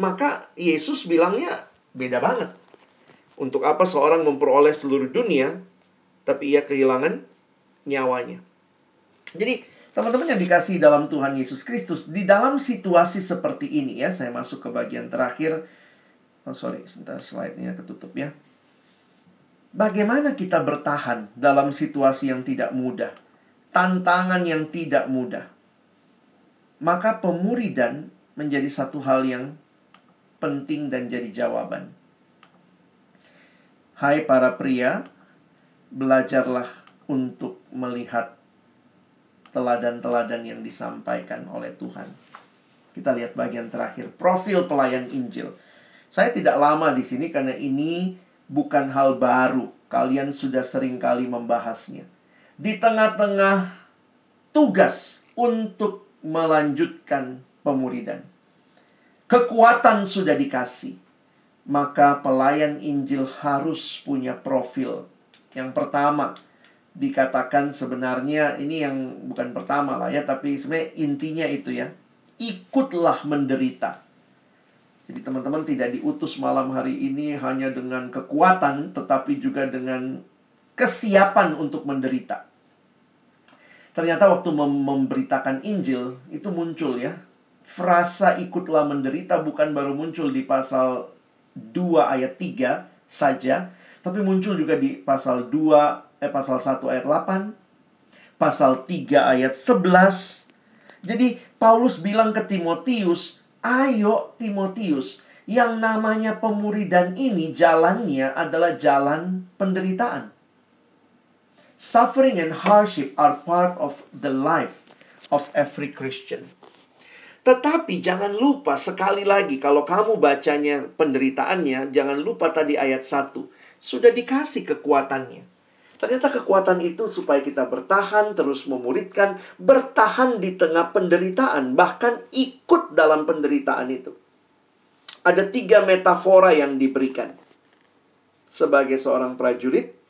Maka Yesus bilangnya beda banget. Untuk apa seorang memperoleh seluruh dunia, tapi ia kehilangan nyawanya. Jadi, teman-teman yang dikasih dalam Tuhan Yesus Kristus, di dalam situasi seperti ini ya, saya masuk ke bagian terakhir. Oh sorry, sebentar slide-nya ketutup ya. Bagaimana kita bertahan dalam situasi yang tidak mudah? Tantangan yang tidak mudah maka pemuridan menjadi satu hal yang penting dan jadi jawaban. Hai para pria, belajarlah untuk melihat teladan-teladan yang disampaikan oleh Tuhan. Kita lihat bagian terakhir, profil pelayan Injil. Saya tidak lama di sini karena ini bukan hal baru. Kalian sudah sering kali membahasnya. Di tengah-tengah tugas untuk melanjutkan pemuridan. Kekuatan sudah dikasih, maka pelayan Injil harus punya profil Yang pertama, dikatakan sebenarnya ini yang bukan pertama lah ya, tapi sebenarnya intinya itu ya. Ikutlah menderita. Jadi teman-teman tidak diutus malam hari ini hanya dengan kekuatan, tetapi juga dengan kesiapan untuk menderita. Ternyata waktu mem memberitakan Injil itu muncul ya. Frasa ikutlah menderita bukan baru muncul di pasal 2 ayat 3 saja, tapi muncul juga di pasal 2 eh pasal 1 ayat 8, pasal 3 ayat 11. Jadi Paulus bilang ke Timotius, "Ayo Timotius, yang namanya pemuridan ini jalannya adalah jalan penderitaan." Suffering and hardship are part of the life of every Christian. Tetapi jangan lupa sekali lagi kalau kamu bacanya penderitaannya, jangan lupa tadi ayat 1. Sudah dikasih kekuatannya. Ternyata kekuatan itu supaya kita bertahan, terus memuridkan, bertahan di tengah penderitaan, bahkan ikut dalam penderitaan itu. Ada tiga metafora yang diberikan. Sebagai seorang prajurit,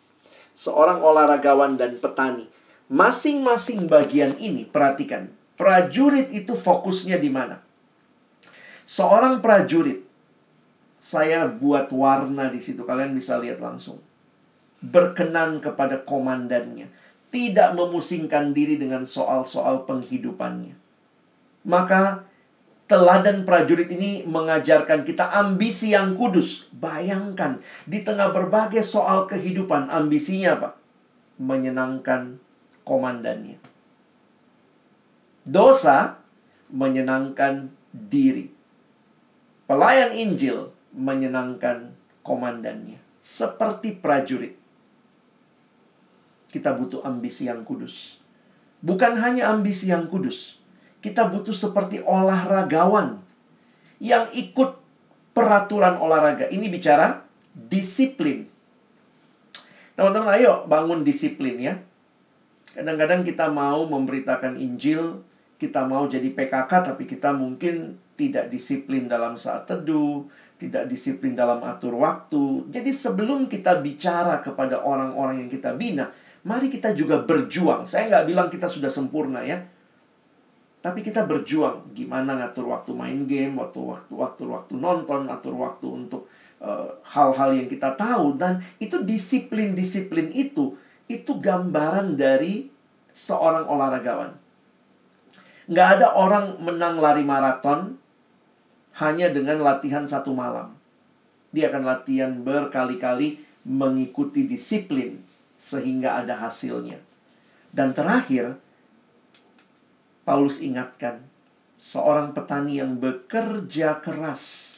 seorang olahragawan dan petani. Masing-masing bagian ini, perhatikan. Prajurit itu fokusnya di mana? Seorang prajurit, saya buat warna di situ, kalian bisa lihat langsung. Berkenan kepada komandannya, tidak memusingkan diri dengan soal-soal penghidupannya. Maka Teladan prajurit ini mengajarkan kita ambisi yang kudus. Bayangkan, di tengah berbagai soal kehidupan, ambisinya apa? Menyenangkan komandannya. Dosa menyenangkan diri. Pelayan Injil menyenangkan komandannya. Seperti prajurit. Kita butuh ambisi yang kudus. Bukan hanya ambisi yang kudus, kita butuh seperti olahragawan yang ikut peraturan olahraga. Ini bicara disiplin. Teman-teman, ayo bangun disiplin ya. Kadang-kadang kita mau memberitakan Injil, kita mau jadi PKK, tapi kita mungkin tidak disiplin dalam saat teduh, tidak disiplin dalam atur waktu. Jadi sebelum kita bicara kepada orang-orang yang kita bina, mari kita juga berjuang. Saya nggak bilang kita sudah sempurna ya. Tapi kita berjuang gimana ngatur waktu main game, waktu waktu waktu waktu nonton, atur waktu untuk eh, hal-hal uh, yang kita tahu dan itu disiplin-disiplin itu itu gambaran dari seorang olahragawan. Nggak ada orang menang lari maraton hanya dengan latihan satu malam. Dia akan latihan berkali-kali mengikuti disiplin sehingga ada hasilnya. Dan terakhir, Paulus ingatkan, seorang petani yang bekerja keras.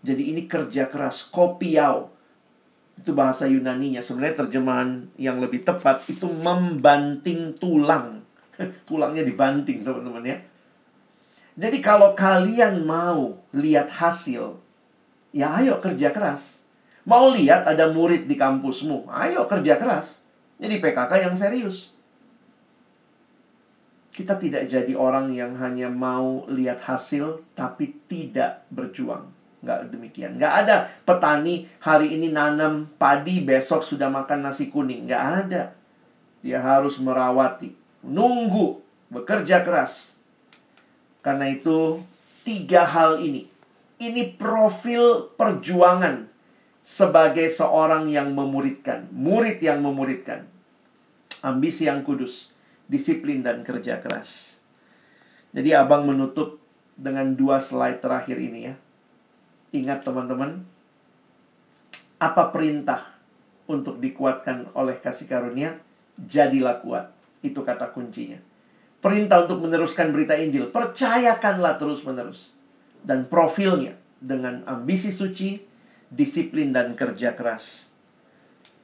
Jadi ini kerja keras, kopiau. Itu bahasa Yunaninya. Sebenarnya terjemahan yang lebih tepat itu membanting tulang. Tulangnya dibanting, teman-teman ya. Jadi kalau kalian mau lihat hasil, ya ayo kerja keras. Mau lihat ada murid di kampusmu, ayo kerja keras. Jadi PKK yang serius. Kita tidak jadi orang yang hanya mau lihat hasil tapi tidak berjuang. Nggak demikian. Nggak ada petani hari ini nanam padi, besok sudah makan nasi kuning. Nggak ada. Dia harus merawati. Nunggu. Bekerja keras. Karena itu, tiga hal ini. Ini profil perjuangan sebagai seorang yang memuridkan. Murid yang memuridkan. Ambisi yang kudus disiplin dan kerja keras. Jadi abang menutup dengan dua slide terakhir ini ya. Ingat teman-teman, apa perintah untuk dikuatkan oleh kasih karunia? Jadilah kuat. Itu kata kuncinya. Perintah untuk meneruskan berita Injil. Percayakanlah terus-menerus. Dan profilnya dengan ambisi suci, disiplin dan kerja keras.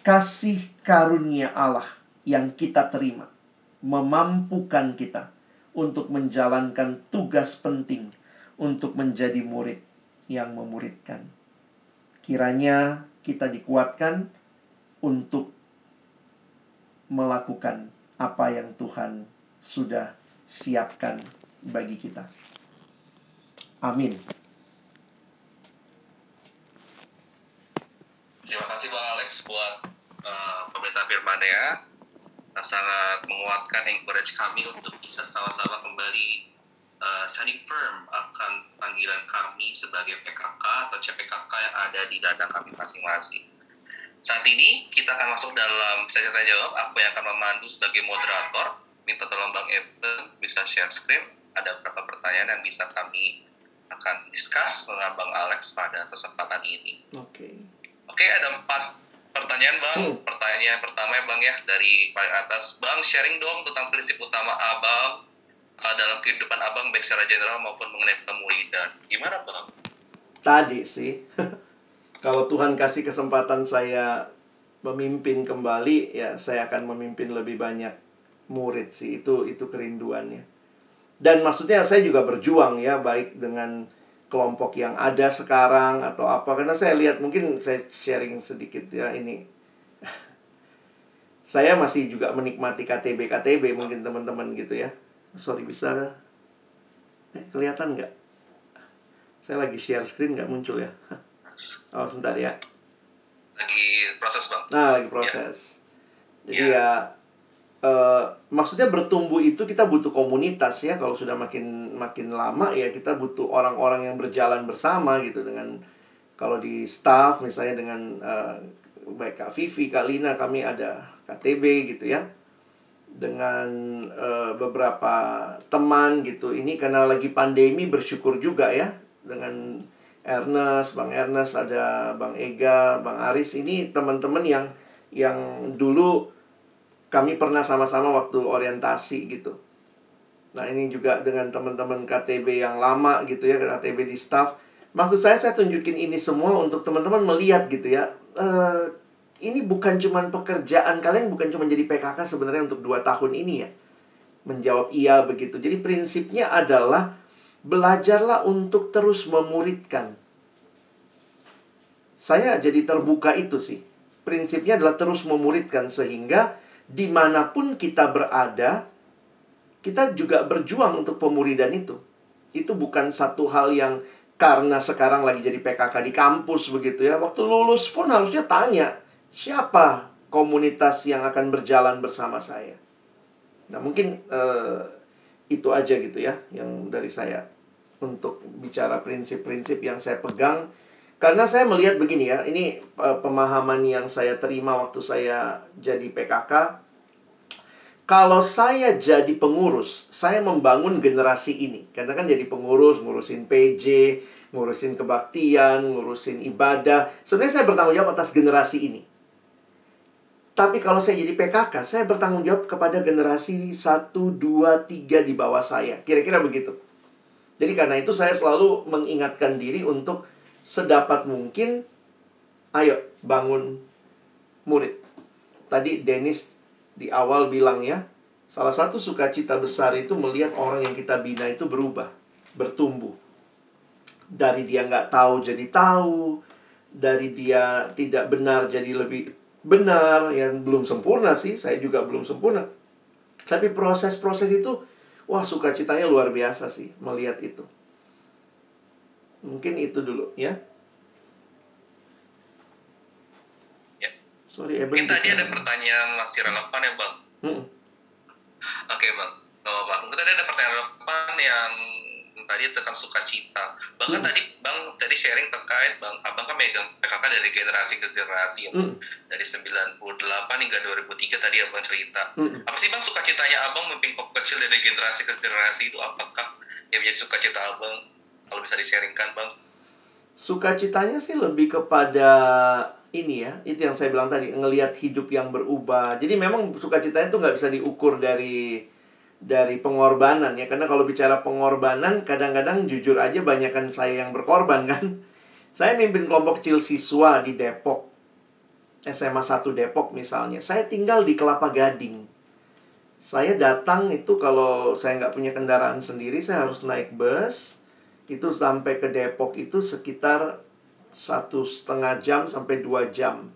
Kasih karunia Allah yang kita terima memampukan kita untuk menjalankan tugas penting untuk menjadi murid yang memuridkan. Kiranya kita dikuatkan untuk melakukan apa yang Tuhan sudah siapkan bagi kita. Amin. Terima kasih Bang Alex buat uh, pendeta firman-Nya sangat menguatkan encourage kami untuk bisa sama-sama kembali uh, standing firm akan panggilan kami sebagai PKK atau CPKK yang ada di ladang kami masing-masing. Saat ini kita akan masuk dalam sesi tanya jawab. Aku yang akan memandu sebagai moderator. Minta tolong Bang Eben bisa share screen. Ada beberapa pertanyaan yang bisa kami akan discuss dengan Bang Alex pada kesempatan ini. Oke. Okay. Oke, okay, ada empat pertanyaan Bang. Hmm. Pertanyaan pertama ya Bang ya dari paling atas. Bang sharing dong tentang prinsip utama Abang uh, dalam kehidupan Abang baik secara general maupun mengenai pemuridan. Gimana Bang? Tadi sih. Kalau Tuhan kasih kesempatan saya memimpin kembali, ya saya akan memimpin lebih banyak murid sih. Itu itu kerinduannya. Dan maksudnya saya juga berjuang ya baik dengan kelompok yang ada sekarang atau apa. Karena saya lihat mungkin saya sharing sedikit ya ini. Saya masih juga menikmati KTB KTB mungkin teman-teman gitu ya. Sorry bisa? Eh, kelihatan nggak? Saya lagi share screen nggak muncul ya? Oh sebentar ya. Lagi proses bang. Nah lagi proses. Ya. jadi ya, ya uh, maksudnya bertumbuh itu kita butuh komunitas ya. Kalau sudah makin makin lama ya kita butuh orang-orang yang berjalan bersama gitu dengan kalau di staff misalnya dengan uh, baik Kak Vivi, Kak Lina kami ada KTB gitu ya. Dengan uh, beberapa teman gitu. Ini karena lagi pandemi bersyukur juga ya. Dengan Ernest, Bang Ernest, ada Bang Ega, Bang Aris. Ini teman-teman yang yang dulu kami pernah sama-sama waktu orientasi gitu. Nah, ini juga dengan teman-teman KTB yang lama gitu ya, KTB di staff. Maksud saya saya tunjukin ini semua untuk teman-teman melihat gitu ya. Uh, ini bukan cuma pekerjaan kalian bukan cuma jadi PKK sebenarnya untuk dua tahun ini ya. Menjawab iya begitu. Jadi prinsipnya adalah belajarlah untuk terus memuridkan. Saya jadi terbuka itu sih. Prinsipnya adalah terus memuridkan sehingga di mana pun kita berada, kita juga berjuang untuk pemuridan itu. Itu bukan satu hal yang karena sekarang lagi jadi PKK di kampus begitu ya. Waktu lulus pun harusnya tanya, siapa komunitas yang akan berjalan bersama saya? Nah, mungkin uh, itu aja gitu ya yang dari saya untuk bicara prinsip-prinsip yang saya pegang karena saya melihat begini ya ini uh, pemahaman yang saya terima waktu saya jadi PKK kalau saya jadi pengurus saya membangun generasi ini karena kan jadi pengurus ngurusin PJ ngurusin kebaktian ngurusin ibadah sebenarnya saya bertanggung jawab atas generasi ini tapi kalau saya jadi PKK, saya bertanggung jawab kepada generasi 1, 2, 3 di bawah saya. Kira-kira begitu. Jadi karena itu saya selalu mengingatkan diri untuk sedapat mungkin ayo bangun murid. Tadi Dennis di awal bilang ya, salah satu sukacita besar itu melihat orang yang kita bina itu berubah, bertumbuh. Dari dia nggak tahu jadi tahu, dari dia tidak benar jadi lebih benar, yang belum sempurna sih, saya juga belum sempurna. Tapi proses-proses itu Wah, sukacitanya luar biasa sih melihat itu. Mungkin itu dulu ya. Ya. Sorry, Eben. Mungkin tadi ada pertanyaan masih relevan ya, Bang. Hmm. Oke, Bang. Oh, Bang. Mungkin tadi ada pertanyaan relevan yang tadi tentang sukacita. Bahkan hmm. tadi Bang tadi sharing terkait Bang Abang kan megang PKK dari generasi ke generasi ya. Hmm. Dari 98 hingga 2003 tadi Abang cerita. Hmm. Apa sih Bang sukacitanya Abang memimpin kelompok kecil dari generasi ke generasi itu apakah yang menjadi sukacita Abang? Kalau bisa di-sharingkan Bang. Sukacitanya sih lebih kepada ini ya, itu yang saya bilang tadi, ngelihat hidup yang berubah. Jadi memang sukacitanya itu nggak bisa diukur dari dari pengorbanan ya. Karena kalau bicara pengorbanan kadang-kadang jujur aja banyakkan saya yang berkorban kan. Saya mimpin kelompok kecil siswa di Depok SMA 1 Depok misalnya. Saya tinggal di Kelapa Gading. Saya datang itu kalau saya nggak punya kendaraan sendiri saya harus naik bus itu sampai ke Depok itu sekitar satu setengah jam sampai dua jam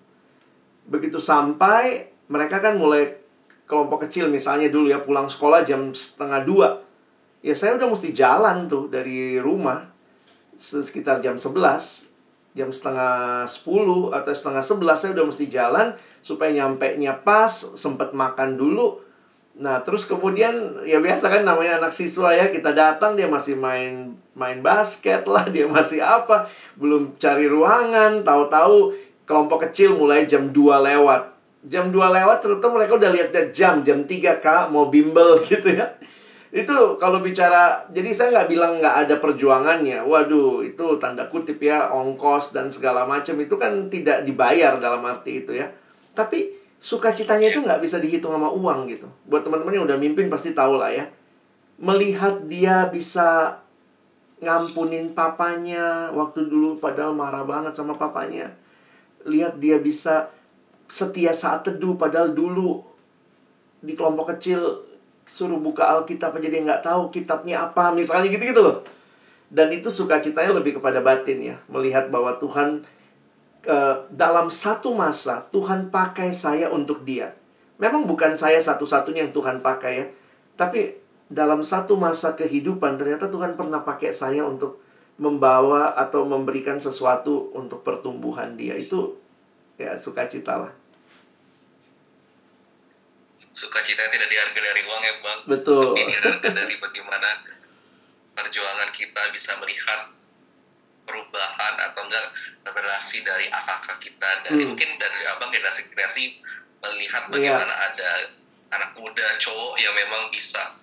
begitu sampai mereka kan mulai kelompok kecil misalnya dulu ya pulang sekolah jam setengah dua ya saya udah mesti jalan tuh dari rumah sekitar jam 11 jam setengah 10 atau setengah 11 saya udah mesti jalan supaya nyampe nya pas, sempat makan dulu. Nah, terus kemudian ya biasa kan namanya anak siswa ya, kita datang dia masih main main basket lah, dia masih apa, belum cari ruangan, tahu-tahu kelompok kecil mulai jam 2 lewat. Jam 2 lewat ternyata mereka udah lihat jam, jam 3 Kak mau bimbel gitu ya. Itu kalau bicara, jadi saya nggak bilang nggak ada perjuangannya. Waduh, itu tanda kutip ya, ongkos dan segala macam itu kan tidak dibayar dalam arti itu ya. Tapi sukacitanya itu nggak bisa dihitung sama uang gitu. Buat teman-teman yang udah mimpin pasti tahu lah ya. Melihat dia bisa ngampunin papanya waktu dulu padahal marah banget sama papanya. Lihat dia bisa setia saat teduh padahal dulu di kelompok kecil suruh buka Alkitab aja dia nggak tahu kitabnya apa misalnya gitu-gitu loh dan itu sukacitanya lebih kepada batin ya melihat bahwa Tuhan uh, dalam satu masa Tuhan pakai saya untuk dia. Memang bukan saya satu-satunya yang Tuhan pakai ya. Tapi dalam satu masa kehidupan ternyata Tuhan pernah pakai saya untuk membawa atau memberikan sesuatu untuk pertumbuhan dia. Itu ya sukacita lah. Sukacita tidak dihargai dari uang ya bang. Betul. Tapi dihargai dari bagaimana perjuangan kita bisa melihat perubahan atau enggak relasi dari akak kita dari hmm. mungkin dari abang generasi generasi melihat iya. bagaimana yeah. ada anak muda cowok yang memang bisa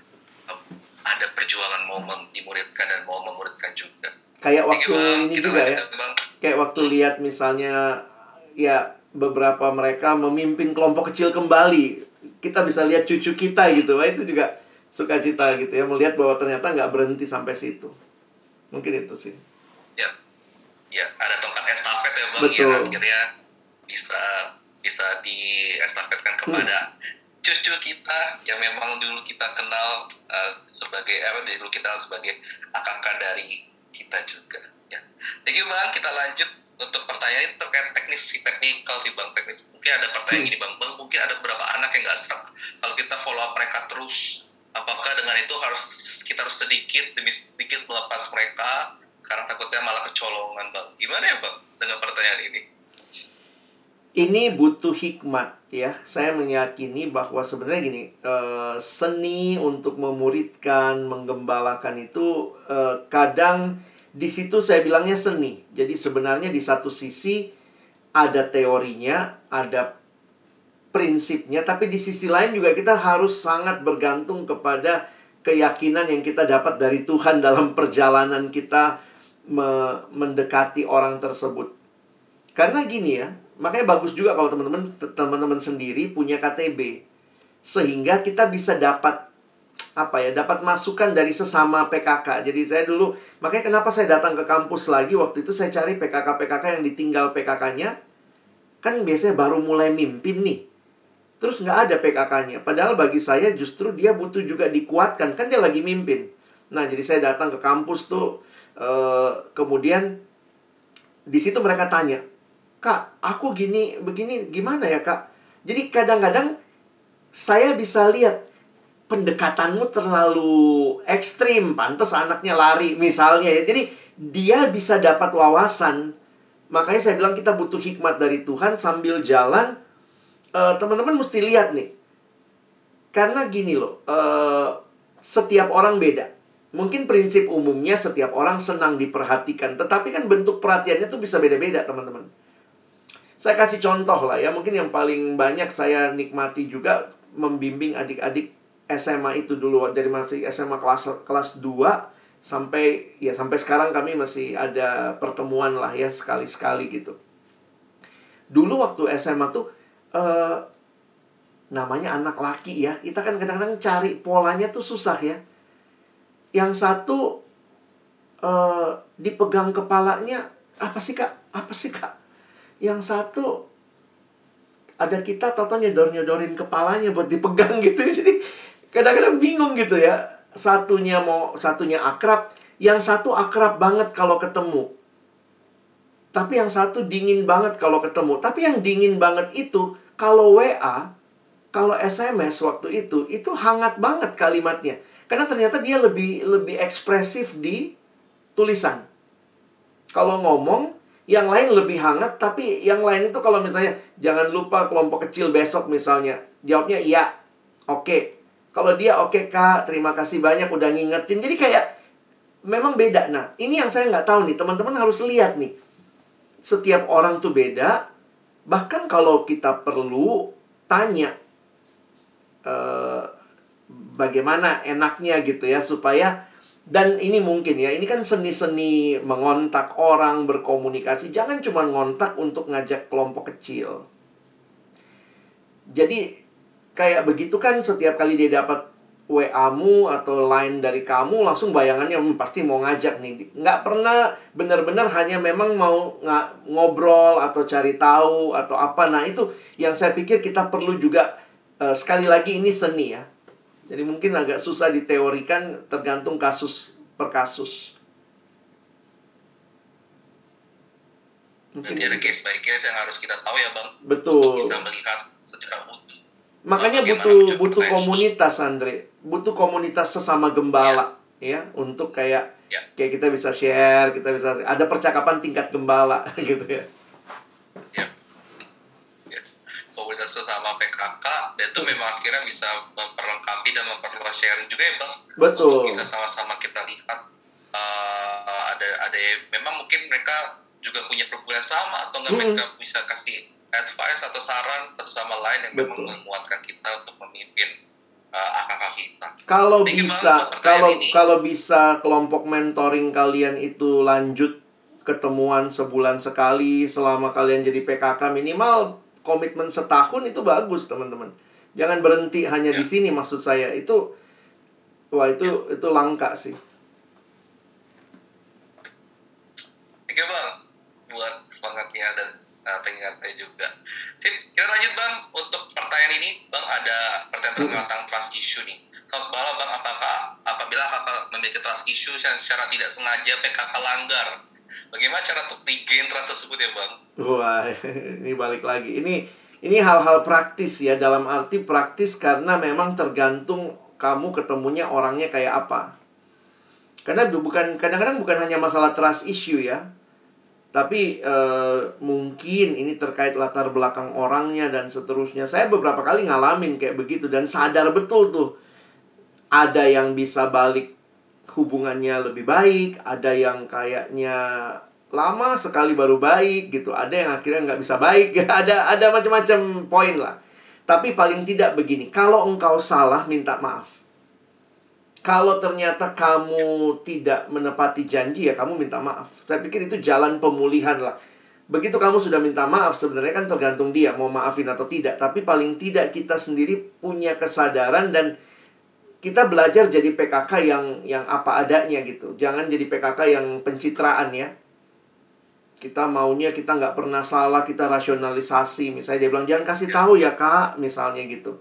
um, ada perjuangan mau dimuridkan dan mau memuridkan juga kayak waktu Jadi, ini juga ya bang. kayak waktu hmm. lihat misalnya ya beberapa mereka memimpin kelompok kecil kembali kita bisa lihat cucu kita gitu Wah, itu juga sukacita gitu ya melihat bahwa ternyata nggak berhenti sampai situ mungkin itu sih ya ya ada tongkat estafet ya bang Betul. yang akhirnya bisa bisa diestafetkan kepada hmm. cucu kita yang memang dulu kita kenal uh, sebagai apa dulu kita sebagai akak dari kita juga ya. Jadi bang kita lanjut untuk pertanyaan ini terkait teknis si teknikal sih bang teknis mungkin ada pertanyaan hmm. gini bang bang mungkin ada beberapa anak yang nggak serak kalau kita follow up mereka terus apakah dengan itu harus kita harus sedikit demi sedikit melepas mereka karena takutnya malah kecolongan bang. Gimana ya bang dengan pertanyaan ini? Ini butuh hikmat ya. Saya meyakini bahwa sebenarnya gini uh, seni untuk memuridkan menggembalakan itu uh, kadang di situ saya bilangnya seni. Jadi sebenarnya di satu sisi ada teorinya, ada prinsipnya, tapi di sisi lain juga kita harus sangat bergantung kepada keyakinan yang kita dapat dari Tuhan dalam perjalanan kita me mendekati orang tersebut. Karena gini ya, makanya bagus juga kalau teman-teman teman-teman sendiri punya KTB. Sehingga kita bisa dapat apa ya dapat masukan dari sesama PKK. Jadi saya dulu makanya kenapa saya datang ke kampus lagi waktu itu saya cari PKK PKK yang ditinggal PKK-nya kan biasanya baru mulai mimpin nih. Terus nggak ada PKK-nya. Padahal bagi saya justru dia butuh juga dikuatkan kan dia lagi mimpin. Nah jadi saya datang ke kampus tuh uh, kemudian di situ mereka tanya, kak aku gini begini gimana ya kak? Jadi kadang-kadang saya bisa lihat pendekatanmu terlalu ekstrim, pantas anaknya lari misalnya ya. Jadi dia bisa dapat wawasan. Makanya saya bilang kita butuh hikmat dari Tuhan sambil jalan. eh, teman-teman mesti lihat nih. Karena gini loh, uh, setiap orang beda. Mungkin prinsip umumnya setiap orang senang diperhatikan, tetapi kan bentuk perhatiannya tuh bisa beda-beda, teman-teman. Saya kasih contoh lah ya, mungkin yang paling banyak saya nikmati juga membimbing adik-adik SMA itu dulu dari masih SMA kelas kelas 2 sampai ya sampai sekarang kami masih ada pertemuan lah ya sekali-sekali gitu. Dulu waktu SMA tuh uh, namanya anak laki ya. Kita kan kadang-kadang cari polanya tuh susah ya. Yang satu uh, dipegang kepalanya apa sih Kak? Apa sih Kak? Yang satu ada kita toto nyodor-nyodorin kepalanya buat dipegang gitu. Jadi kadang-kadang bingung gitu ya satunya mau satunya akrab yang satu akrab banget kalau ketemu tapi yang satu dingin banget kalau ketemu tapi yang dingin banget itu kalau WA kalau SMS waktu itu itu hangat banget kalimatnya karena ternyata dia lebih lebih ekspresif di tulisan. Kalau ngomong yang lain lebih hangat tapi yang lain itu kalau misalnya jangan lupa kelompok kecil besok misalnya jawabnya iya oke. Okay. kalau dia oke okay, kak terima kasih banyak udah ngingetin. Jadi kayak memang beda. Nah ini yang saya nggak tahu nih teman-teman harus lihat nih. Setiap orang tuh beda bahkan kalau kita perlu tanya uh, bagaimana enaknya gitu ya supaya dan ini mungkin ya, ini kan seni-seni mengontak orang, berkomunikasi. Jangan cuma ngontak untuk ngajak kelompok kecil. Jadi kayak begitu kan setiap kali dia dapat WA-mu atau line dari kamu langsung bayangannya hmm, pasti mau ngajak nih. Nggak pernah benar-benar hanya memang mau ng ngobrol atau cari tahu atau apa. Nah itu yang saya pikir kita perlu juga uh, sekali lagi ini seni ya jadi mungkin agak susah diteorikan tergantung kasus per kasus. Mungkin Berarti ada case by case yang harus kita tahu ya bang. Betul. Untuk bisa melihat secara utuh. Makanya butuh butuh komunitas Andre, butuh komunitas sesama gembala ya, ya untuk kayak ya. kayak kita bisa share, kita bisa ada percakapan tingkat gembala gitu ya. Ya komunitas sesama PKK dan itu memang akhirnya bisa memperlengkapi dan memperluas sharing juga ya bang betul untuk bisa sama-sama kita lihat uh, ada ada memang mungkin mereka juga punya perbuatan sama atau nggak hmm. mereka bisa kasih advice atau saran satu sama lain yang betul. memang menguatkan kita untuk memimpin uh, AKK kita. Kalau Thank bisa, kalau ini. kalau bisa kelompok mentoring kalian itu lanjut ketemuan sebulan sekali selama kalian jadi PKK minimal komitmen setahun itu bagus teman-teman jangan berhenti hanya ya. di sini maksud saya itu wah itu ya. itu langka sih Oke bang buat semangatnya dan uh, pengingatnya juga Sip, kita lanjut bang untuk pertanyaan ini bang ada pertanyaan hmm. tentang trust issue nih malam bang apakah apabila kakak memiliki trust issue secara tidak sengaja PKK langgar Bagaimana cara untuk regain trust tersebut ya bang? Wah, ini balik lagi. Ini ini hal-hal praktis ya dalam arti praktis karena memang tergantung kamu ketemunya orangnya kayak apa. Karena bukan kadang-kadang bukan hanya masalah trust issue ya. Tapi uh, mungkin ini terkait latar belakang orangnya dan seterusnya. Saya beberapa kali ngalamin kayak begitu dan sadar betul tuh ada yang bisa balik hubungannya lebih baik, ada yang kayaknya lama sekali baru baik gitu, ada yang akhirnya nggak bisa baik, ada ada macam-macam poin lah. Tapi paling tidak begini, kalau engkau salah minta maaf. Kalau ternyata kamu tidak menepati janji ya kamu minta maaf. Saya pikir itu jalan pemulihan lah. Begitu kamu sudah minta maaf sebenarnya kan tergantung dia mau maafin atau tidak. Tapi paling tidak kita sendiri punya kesadaran dan kita belajar jadi PKK yang yang apa adanya gitu. Jangan jadi PKK yang pencitraan ya. Kita maunya kita nggak pernah salah, kita rasionalisasi. Misalnya dia bilang, jangan kasih tahu ya kak, misalnya gitu.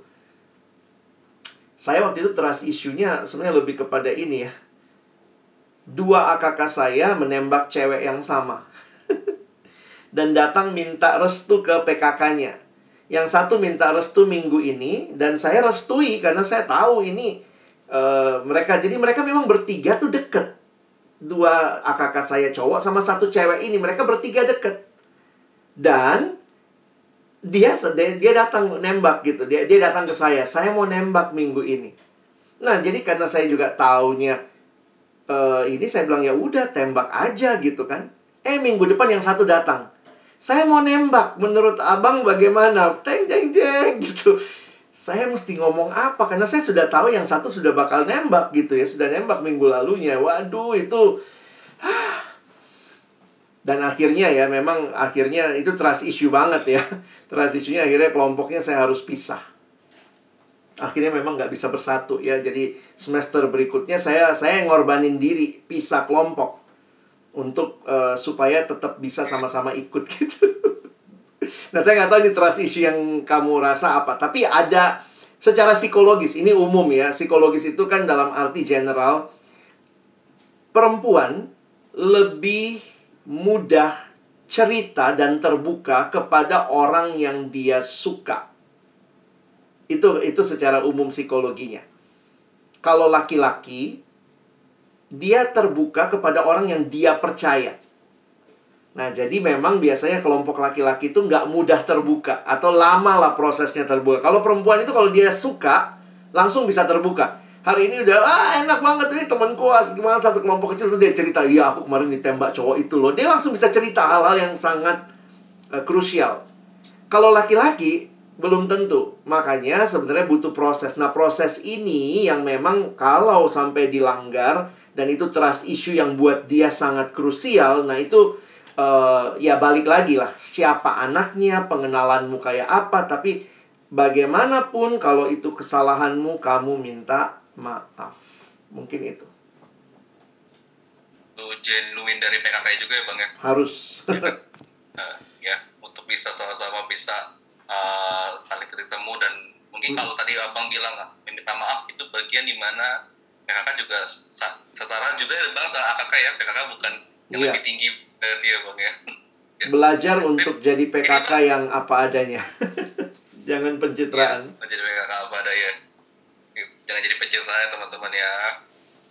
Saya waktu itu trust isunya sebenarnya lebih kepada ini ya. Dua AKK saya menembak cewek yang sama. Dan datang minta restu ke PKK-nya. Yang satu minta restu minggu ini dan saya restui karena saya tahu ini uh, mereka jadi mereka memang bertiga tuh deket. Dua AKK saya cowok sama satu cewek ini mereka bertiga deket. Dan dia dia datang nembak gitu. Dia dia datang ke saya. Saya mau nembak minggu ini. Nah, jadi karena saya juga taunya uh, ini saya bilang ya udah tembak aja gitu kan. Eh minggu depan yang satu datang saya mau nembak, menurut abang bagaimana? Teng, teng, teng, gitu. Saya mesti ngomong apa? Karena saya sudah tahu yang satu sudah bakal nembak gitu ya. Sudah nembak minggu lalunya. Waduh, itu... Dan akhirnya ya, memang akhirnya itu trust issue banget ya. Trust issue-nya akhirnya kelompoknya saya harus pisah. Akhirnya memang nggak bisa bersatu ya. Jadi semester berikutnya saya saya ngorbanin diri, pisah kelompok untuk uh, supaya tetap bisa sama-sama ikut gitu. nah saya nggak tahu ini trust issue yang kamu rasa apa, tapi ada secara psikologis ini umum ya psikologis itu kan dalam arti general perempuan lebih mudah cerita dan terbuka kepada orang yang dia suka. Itu itu secara umum psikologinya. Kalau laki-laki dia terbuka kepada orang yang dia percaya. Nah, jadi memang biasanya kelompok laki-laki itu nggak mudah terbuka atau lama lah prosesnya terbuka. Kalau perempuan itu kalau dia suka langsung bisa terbuka. Hari ini udah ah enak banget ini temanku gimana satu kelompok kecil tuh dia cerita, "Iya, aku kemarin ditembak cowok itu loh." Dia langsung bisa cerita hal-hal yang sangat uh, krusial. Kalau laki-laki belum tentu. Makanya sebenarnya butuh proses. Nah, proses ini yang memang kalau sampai dilanggar dan itu trust issue yang buat dia sangat krusial, nah itu uh, ya balik lagi lah siapa anaknya, pengenalanmu kayak apa, tapi bagaimanapun kalau itu kesalahanmu kamu minta maaf. Mungkin itu. Itu genuine dari PKK juga ya Bang ya? Harus. ya, kan? uh, ya untuk bisa sama-sama bisa uh, saling ketemu dan mungkin hmm. kalau tadi Abang bilang meminta maaf itu bagian di mana PKK juga setara juga ya Bang AKK ya PKK bukan yang yeah. lebih tinggi berarti ya Bang ya. Belajar untuk jadi PKK yang apa adanya. Jangan pencitraan. Ya, jadi PKK apa adanya jangan jadi pencitraan ya teman-teman ya.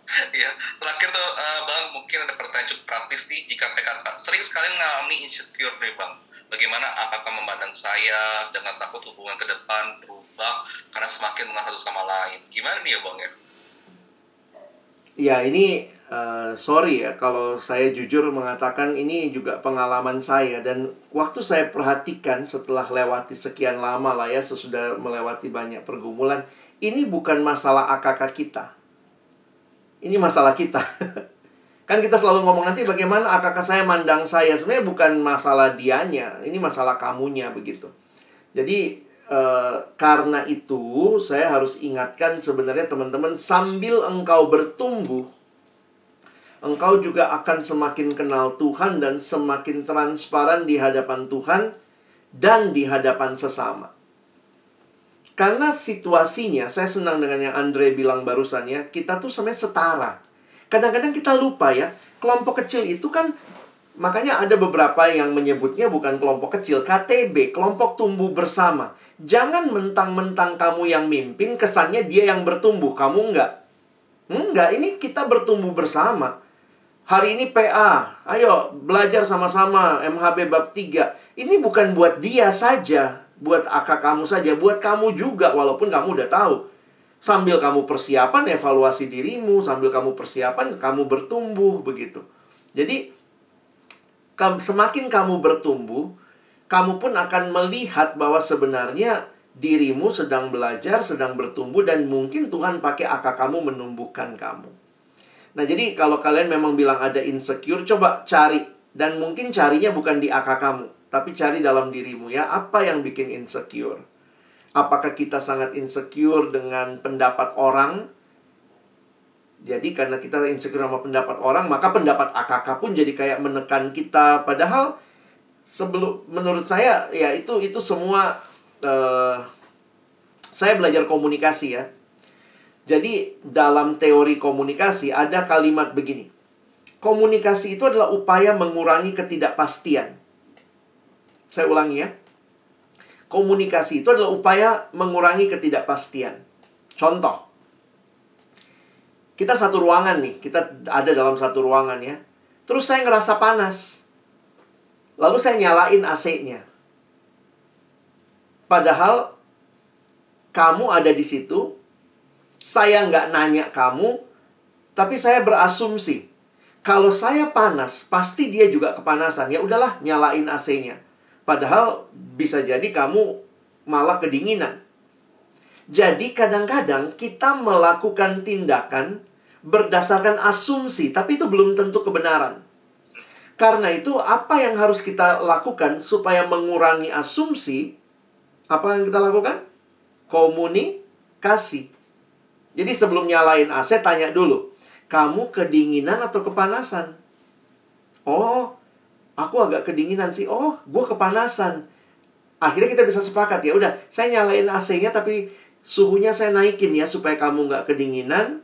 Ya terakhir tuh uh, bang mungkin ada pertanyaan cukup praktis nih. Jika PKK sering sekali mengalami insecure nih bang. Bagaimana? Apakah memandang saya dengan takut hubungan ke depan berubah karena semakin mengenal satu sama lain? Gimana nih ya bang ya? Ya ini uh, sorry ya kalau saya jujur mengatakan ini juga pengalaman saya dan waktu saya perhatikan setelah lewati sekian lama lah ya sesudah melewati banyak pergumulan ini bukan masalah AKK kita. Ini masalah kita. kan kita selalu ngomong nanti bagaimana AKK saya mandang saya. Sebenarnya bukan masalah dianya, ini masalah kamunya begitu. Jadi e, karena itu saya harus ingatkan sebenarnya teman-teman sambil engkau bertumbuh engkau juga akan semakin kenal Tuhan dan semakin transparan di hadapan Tuhan dan di hadapan sesama. Karena situasinya, saya senang dengan yang Andre bilang barusan ya, kita tuh sebenarnya setara. Kadang-kadang kita lupa ya, kelompok kecil itu kan makanya ada beberapa yang menyebutnya bukan kelompok kecil, KTB, kelompok tumbuh bersama. Jangan mentang-mentang kamu yang mimpin, kesannya dia yang bertumbuh, kamu enggak. Enggak, ini kita bertumbuh bersama. Hari ini PA, ayo belajar sama-sama MHB bab 3. Ini bukan buat dia saja, buat akak kamu saja, buat kamu juga walaupun kamu udah tahu. Sambil kamu persiapan evaluasi dirimu, sambil kamu persiapan kamu bertumbuh begitu. Jadi semakin kamu bertumbuh, kamu pun akan melihat bahwa sebenarnya dirimu sedang belajar, sedang bertumbuh dan mungkin Tuhan pakai akak kamu menumbuhkan kamu. Nah, jadi kalau kalian memang bilang ada insecure, coba cari dan mungkin carinya bukan di akak kamu, tapi cari dalam dirimu ya, apa yang bikin insecure? Apakah kita sangat insecure dengan pendapat orang? Jadi karena kita insecure sama pendapat orang, maka pendapat AKK pun jadi kayak menekan kita. Padahal sebelum menurut saya ya itu itu semua uh, saya belajar komunikasi ya. Jadi dalam teori komunikasi ada kalimat begini. Komunikasi itu adalah upaya mengurangi ketidakpastian. Saya ulangi ya. Komunikasi itu adalah upaya mengurangi ketidakpastian. Contoh. Kita satu ruangan nih, kita ada dalam satu ruangan ya. Terus saya ngerasa panas. Lalu saya nyalain AC-nya. Padahal kamu ada di situ, saya nggak nanya kamu, tapi saya berasumsi kalau saya panas, pasti dia juga kepanasan. Ya udahlah, nyalain AC-nya. Padahal bisa jadi kamu malah kedinginan. Jadi kadang-kadang kita melakukan tindakan berdasarkan asumsi, tapi itu belum tentu kebenaran. Karena itu apa yang harus kita lakukan supaya mengurangi asumsi? Apa yang kita lakukan? Komunikasi. Jadi sebelum nyalain AC tanya dulu, kamu kedinginan atau kepanasan? Oh, aku agak kedinginan sih. Oh, gue kepanasan. Akhirnya kita bisa sepakat ya. Udah, saya nyalain AC-nya tapi suhunya saya naikin ya supaya kamu nggak kedinginan,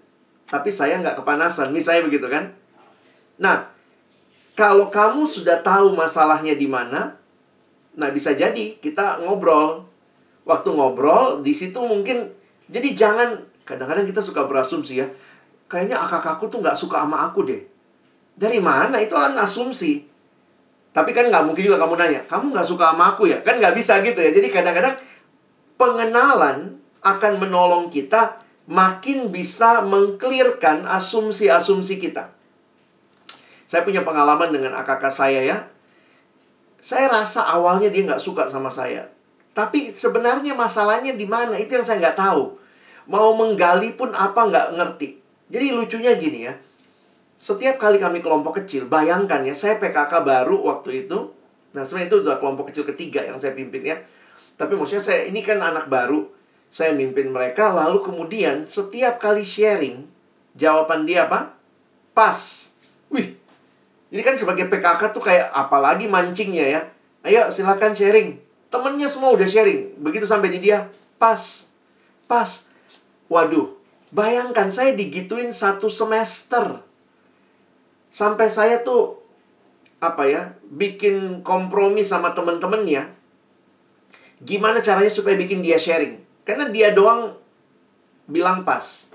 tapi saya nggak kepanasan. Misalnya begitu kan? Nah, kalau kamu sudah tahu masalahnya di mana, nah bisa jadi kita ngobrol. Waktu ngobrol di situ mungkin jadi jangan kadang-kadang kita suka berasumsi ya. Kayaknya akak aku tuh nggak suka sama aku deh. Dari mana? Itu kan asumsi. Tapi kan nggak mungkin juga kamu nanya, kamu nggak suka sama aku ya? Kan nggak bisa gitu ya. Jadi kadang-kadang pengenalan akan menolong kita makin bisa mengklirkan asumsi-asumsi kita. Saya punya pengalaman dengan AKK saya ya. Saya rasa awalnya dia nggak suka sama saya. Tapi sebenarnya masalahnya di mana? Itu yang saya nggak tahu. Mau menggali pun apa nggak ngerti. Jadi lucunya gini ya. Setiap kali kami kelompok kecil, bayangkan ya, saya PKK baru waktu itu. Nah, sebenarnya itu udah kelompok kecil ketiga yang saya pimpin ya. Tapi maksudnya saya ini kan anak baru. Saya mimpin mereka, lalu kemudian setiap kali sharing, jawaban dia apa? Pas. Wih, ini kan sebagai PKK tuh kayak apalagi mancingnya ya. Ayo silakan sharing. Temennya semua udah sharing. Begitu sampai di dia, pas. Pas. Waduh, bayangkan saya digituin satu semester. Sampai saya tuh apa ya bikin kompromi sama temen-temennya. Gimana caranya supaya bikin dia sharing? Karena dia doang bilang pas.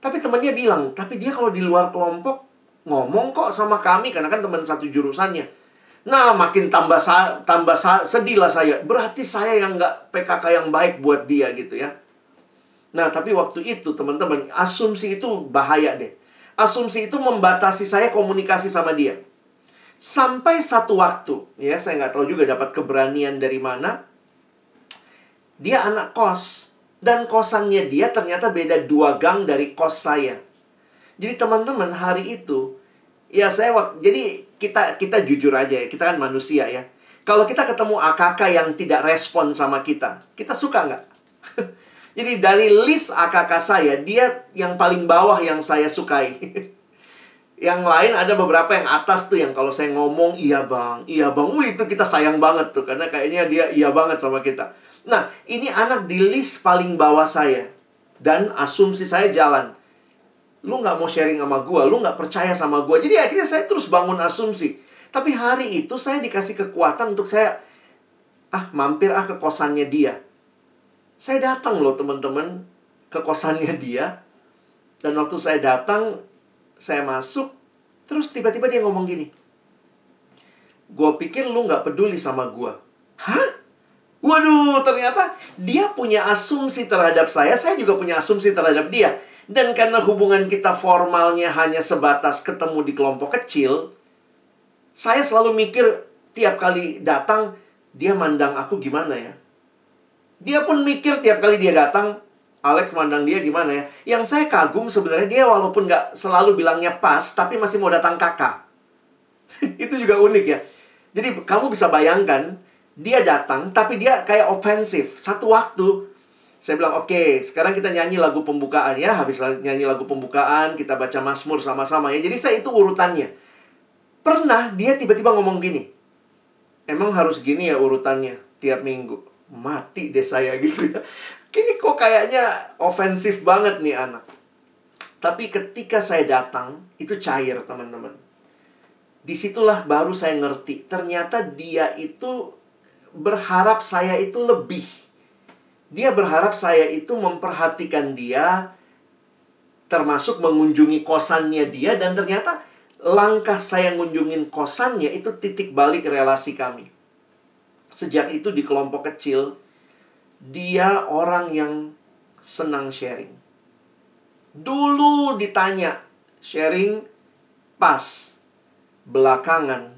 Tapi temennya bilang tapi dia kalau di luar kelompok ngomong kok sama kami karena kan teman satu jurusannya. Nah makin tambah sa tambah sa sedih lah saya. Berarti saya yang nggak PKK yang baik buat dia gitu ya nah tapi waktu itu teman-teman asumsi itu bahaya deh asumsi itu membatasi saya komunikasi sama dia. Sampai satu waktu, ya saya nggak tahu juga dapat keberanian dari mana. Dia anak kos, dan kosannya dia ternyata beda dua gang dari kos saya. Jadi teman-teman hari itu, ya saya jadi kita kita jujur aja ya, kita kan manusia ya. Kalau kita ketemu AKK yang tidak respon sama kita, kita suka nggak? Jadi dari list AKK saya, dia yang paling bawah yang saya sukai. yang lain ada beberapa yang atas tuh yang kalau saya ngomong iya bang, iya bang, wih itu kita sayang banget tuh karena kayaknya dia iya banget sama kita. Nah ini anak di list paling bawah saya dan asumsi saya jalan. Lu nggak mau sharing sama gue, lu nggak percaya sama gue. Jadi akhirnya saya terus bangun asumsi. Tapi hari itu saya dikasih kekuatan untuk saya ah mampir ah ke kosannya dia saya datang loh teman-teman ke kosannya dia. Dan waktu saya datang, saya masuk, terus tiba-tiba dia ngomong gini. Gue pikir lu gak peduli sama gue. Hah? Waduh, ternyata dia punya asumsi terhadap saya, saya juga punya asumsi terhadap dia. Dan karena hubungan kita formalnya hanya sebatas ketemu di kelompok kecil, saya selalu mikir tiap kali datang, dia mandang aku gimana ya? Dia pun mikir tiap kali dia datang, Alex mandang dia gimana ya. Yang saya kagum sebenarnya dia walaupun nggak selalu bilangnya pas, tapi masih mau datang kakak. itu juga unik ya. Jadi kamu bisa bayangkan, dia datang, tapi dia kayak ofensif. Satu waktu, saya bilang, oke, okay, sekarang kita nyanyi lagu pembukaan ya. Habis nyanyi lagu pembukaan, kita baca Mazmur sama-sama ya. Jadi saya itu urutannya. Pernah dia tiba-tiba ngomong gini, emang harus gini ya urutannya tiap minggu mati deh saya gitu ya. Kini kok kayaknya ofensif banget nih anak. Tapi ketika saya datang, itu cair teman-teman. Di situlah baru saya ngerti. Ternyata dia itu berharap saya itu lebih. Dia berharap saya itu memperhatikan dia, termasuk mengunjungi kosannya dia, dan ternyata langkah saya ngunjungin kosannya itu titik balik relasi kami. Sejak itu di kelompok kecil, dia orang yang senang sharing. Dulu ditanya, sharing pas, belakangan,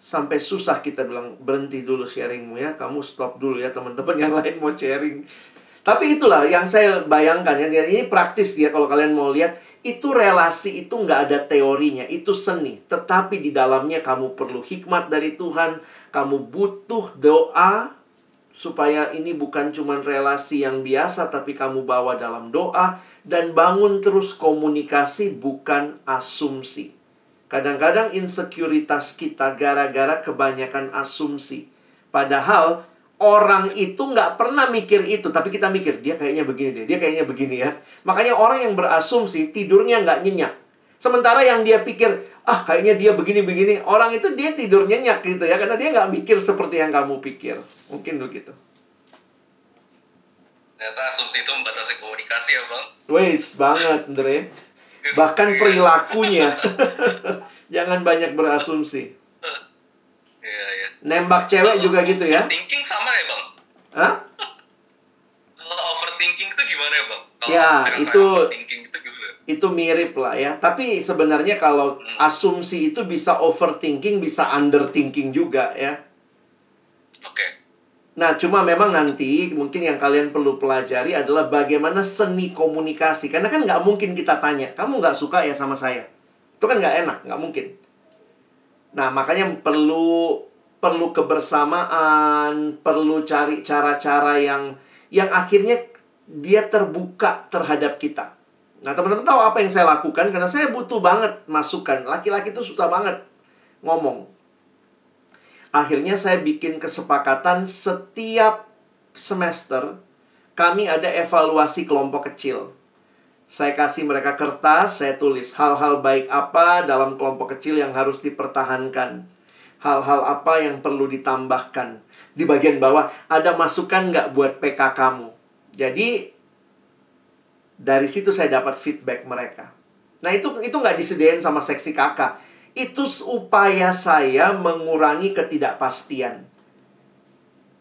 sampai susah kita bilang berhenti dulu sharingmu ya, kamu stop dulu ya teman-teman yang lain mau sharing. Tapi itulah yang saya bayangkan, yang ini praktis ya kalau kalian mau lihat, itu relasi itu nggak ada teorinya, itu seni. Tetapi di dalamnya kamu perlu hikmat dari Tuhan, kamu butuh doa supaya ini bukan cuma relasi yang biasa tapi kamu bawa dalam doa dan bangun terus komunikasi bukan asumsi. Kadang-kadang insekuritas kita gara-gara kebanyakan asumsi. Padahal orang itu nggak pernah mikir itu, tapi kita mikir dia kayaknya begini deh, dia kayaknya begini ya. Makanya orang yang berasumsi tidurnya nggak nyenyak. Sementara yang dia pikir, ah kayaknya dia begini-begini. Orang itu dia tidur nyenyak gitu ya. Karena dia nggak mikir seperti yang kamu pikir. Mungkin begitu. Ternyata asumsi itu membatasi komunikasi ya Bang. Wes, banget Andre. Bahkan perilakunya. Jangan banyak berasumsi. Nembak cewek juga gitu ya? Thinking sama ya bang? Hah? Kalau overthinking itu gimana ya bang? Kalau ya itu itu mirip lah ya. Tapi sebenarnya kalau hmm. asumsi itu bisa overthinking, bisa underthinking juga ya. Oke. Okay. Nah, cuma memang nanti mungkin yang kalian perlu pelajari adalah bagaimana seni komunikasi. Karena kan nggak mungkin kita tanya, kamu nggak suka ya sama saya? Itu kan nggak enak, nggak mungkin. Nah, makanya perlu perlu kebersamaan, perlu cari cara-cara yang yang akhirnya dia terbuka terhadap kita. Nah, teman-teman tahu apa yang saya lakukan karena saya butuh banget masukan. Laki-laki itu susah banget ngomong. Akhirnya saya bikin kesepakatan setiap semester kami ada evaluasi kelompok kecil. Saya kasih mereka kertas, saya tulis hal-hal baik apa dalam kelompok kecil yang harus dipertahankan hal-hal apa yang perlu ditambahkan. Di bagian bawah ada masukan nggak buat PK kamu. Jadi dari situ saya dapat feedback mereka. Nah itu itu nggak disediain sama seksi kakak. Itu upaya saya mengurangi ketidakpastian.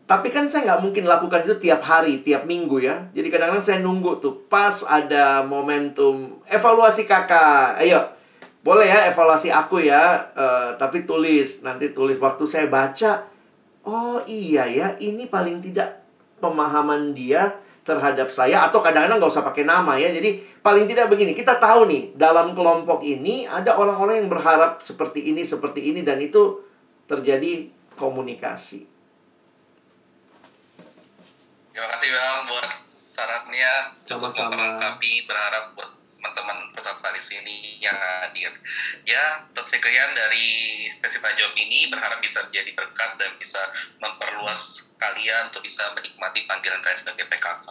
Tapi kan saya nggak mungkin lakukan itu tiap hari, tiap minggu ya. Jadi kadang-kadang saya nunggu tuh pas ada momentum evaluasi kakak. Ayo, boleh ya evaluasi aku ya, uh, tapi tulis nanti tulis waktu saya baca. Oh iya ya, ini paling tidak pemahaman dia terhadap saya atau kadang-kadang nggak usah pakai nama ya. Jadi paling tidak begini, kita tahu nih dalam kelompok ini ada orang-orang yang berharap seperti ini, seperti ini dan itu terjadi komunikasi. Terima kasih bang buat sarannya Sama-sama. melengkapi berharap buat teman-teman peserta di sini yang hadir. Ya, sekian dari sesi tanya jawab ini berharap bisa menjadi berkat dan bisa memperluas kalian untuk bisa menikmati panggilan kalian sebagai PKK.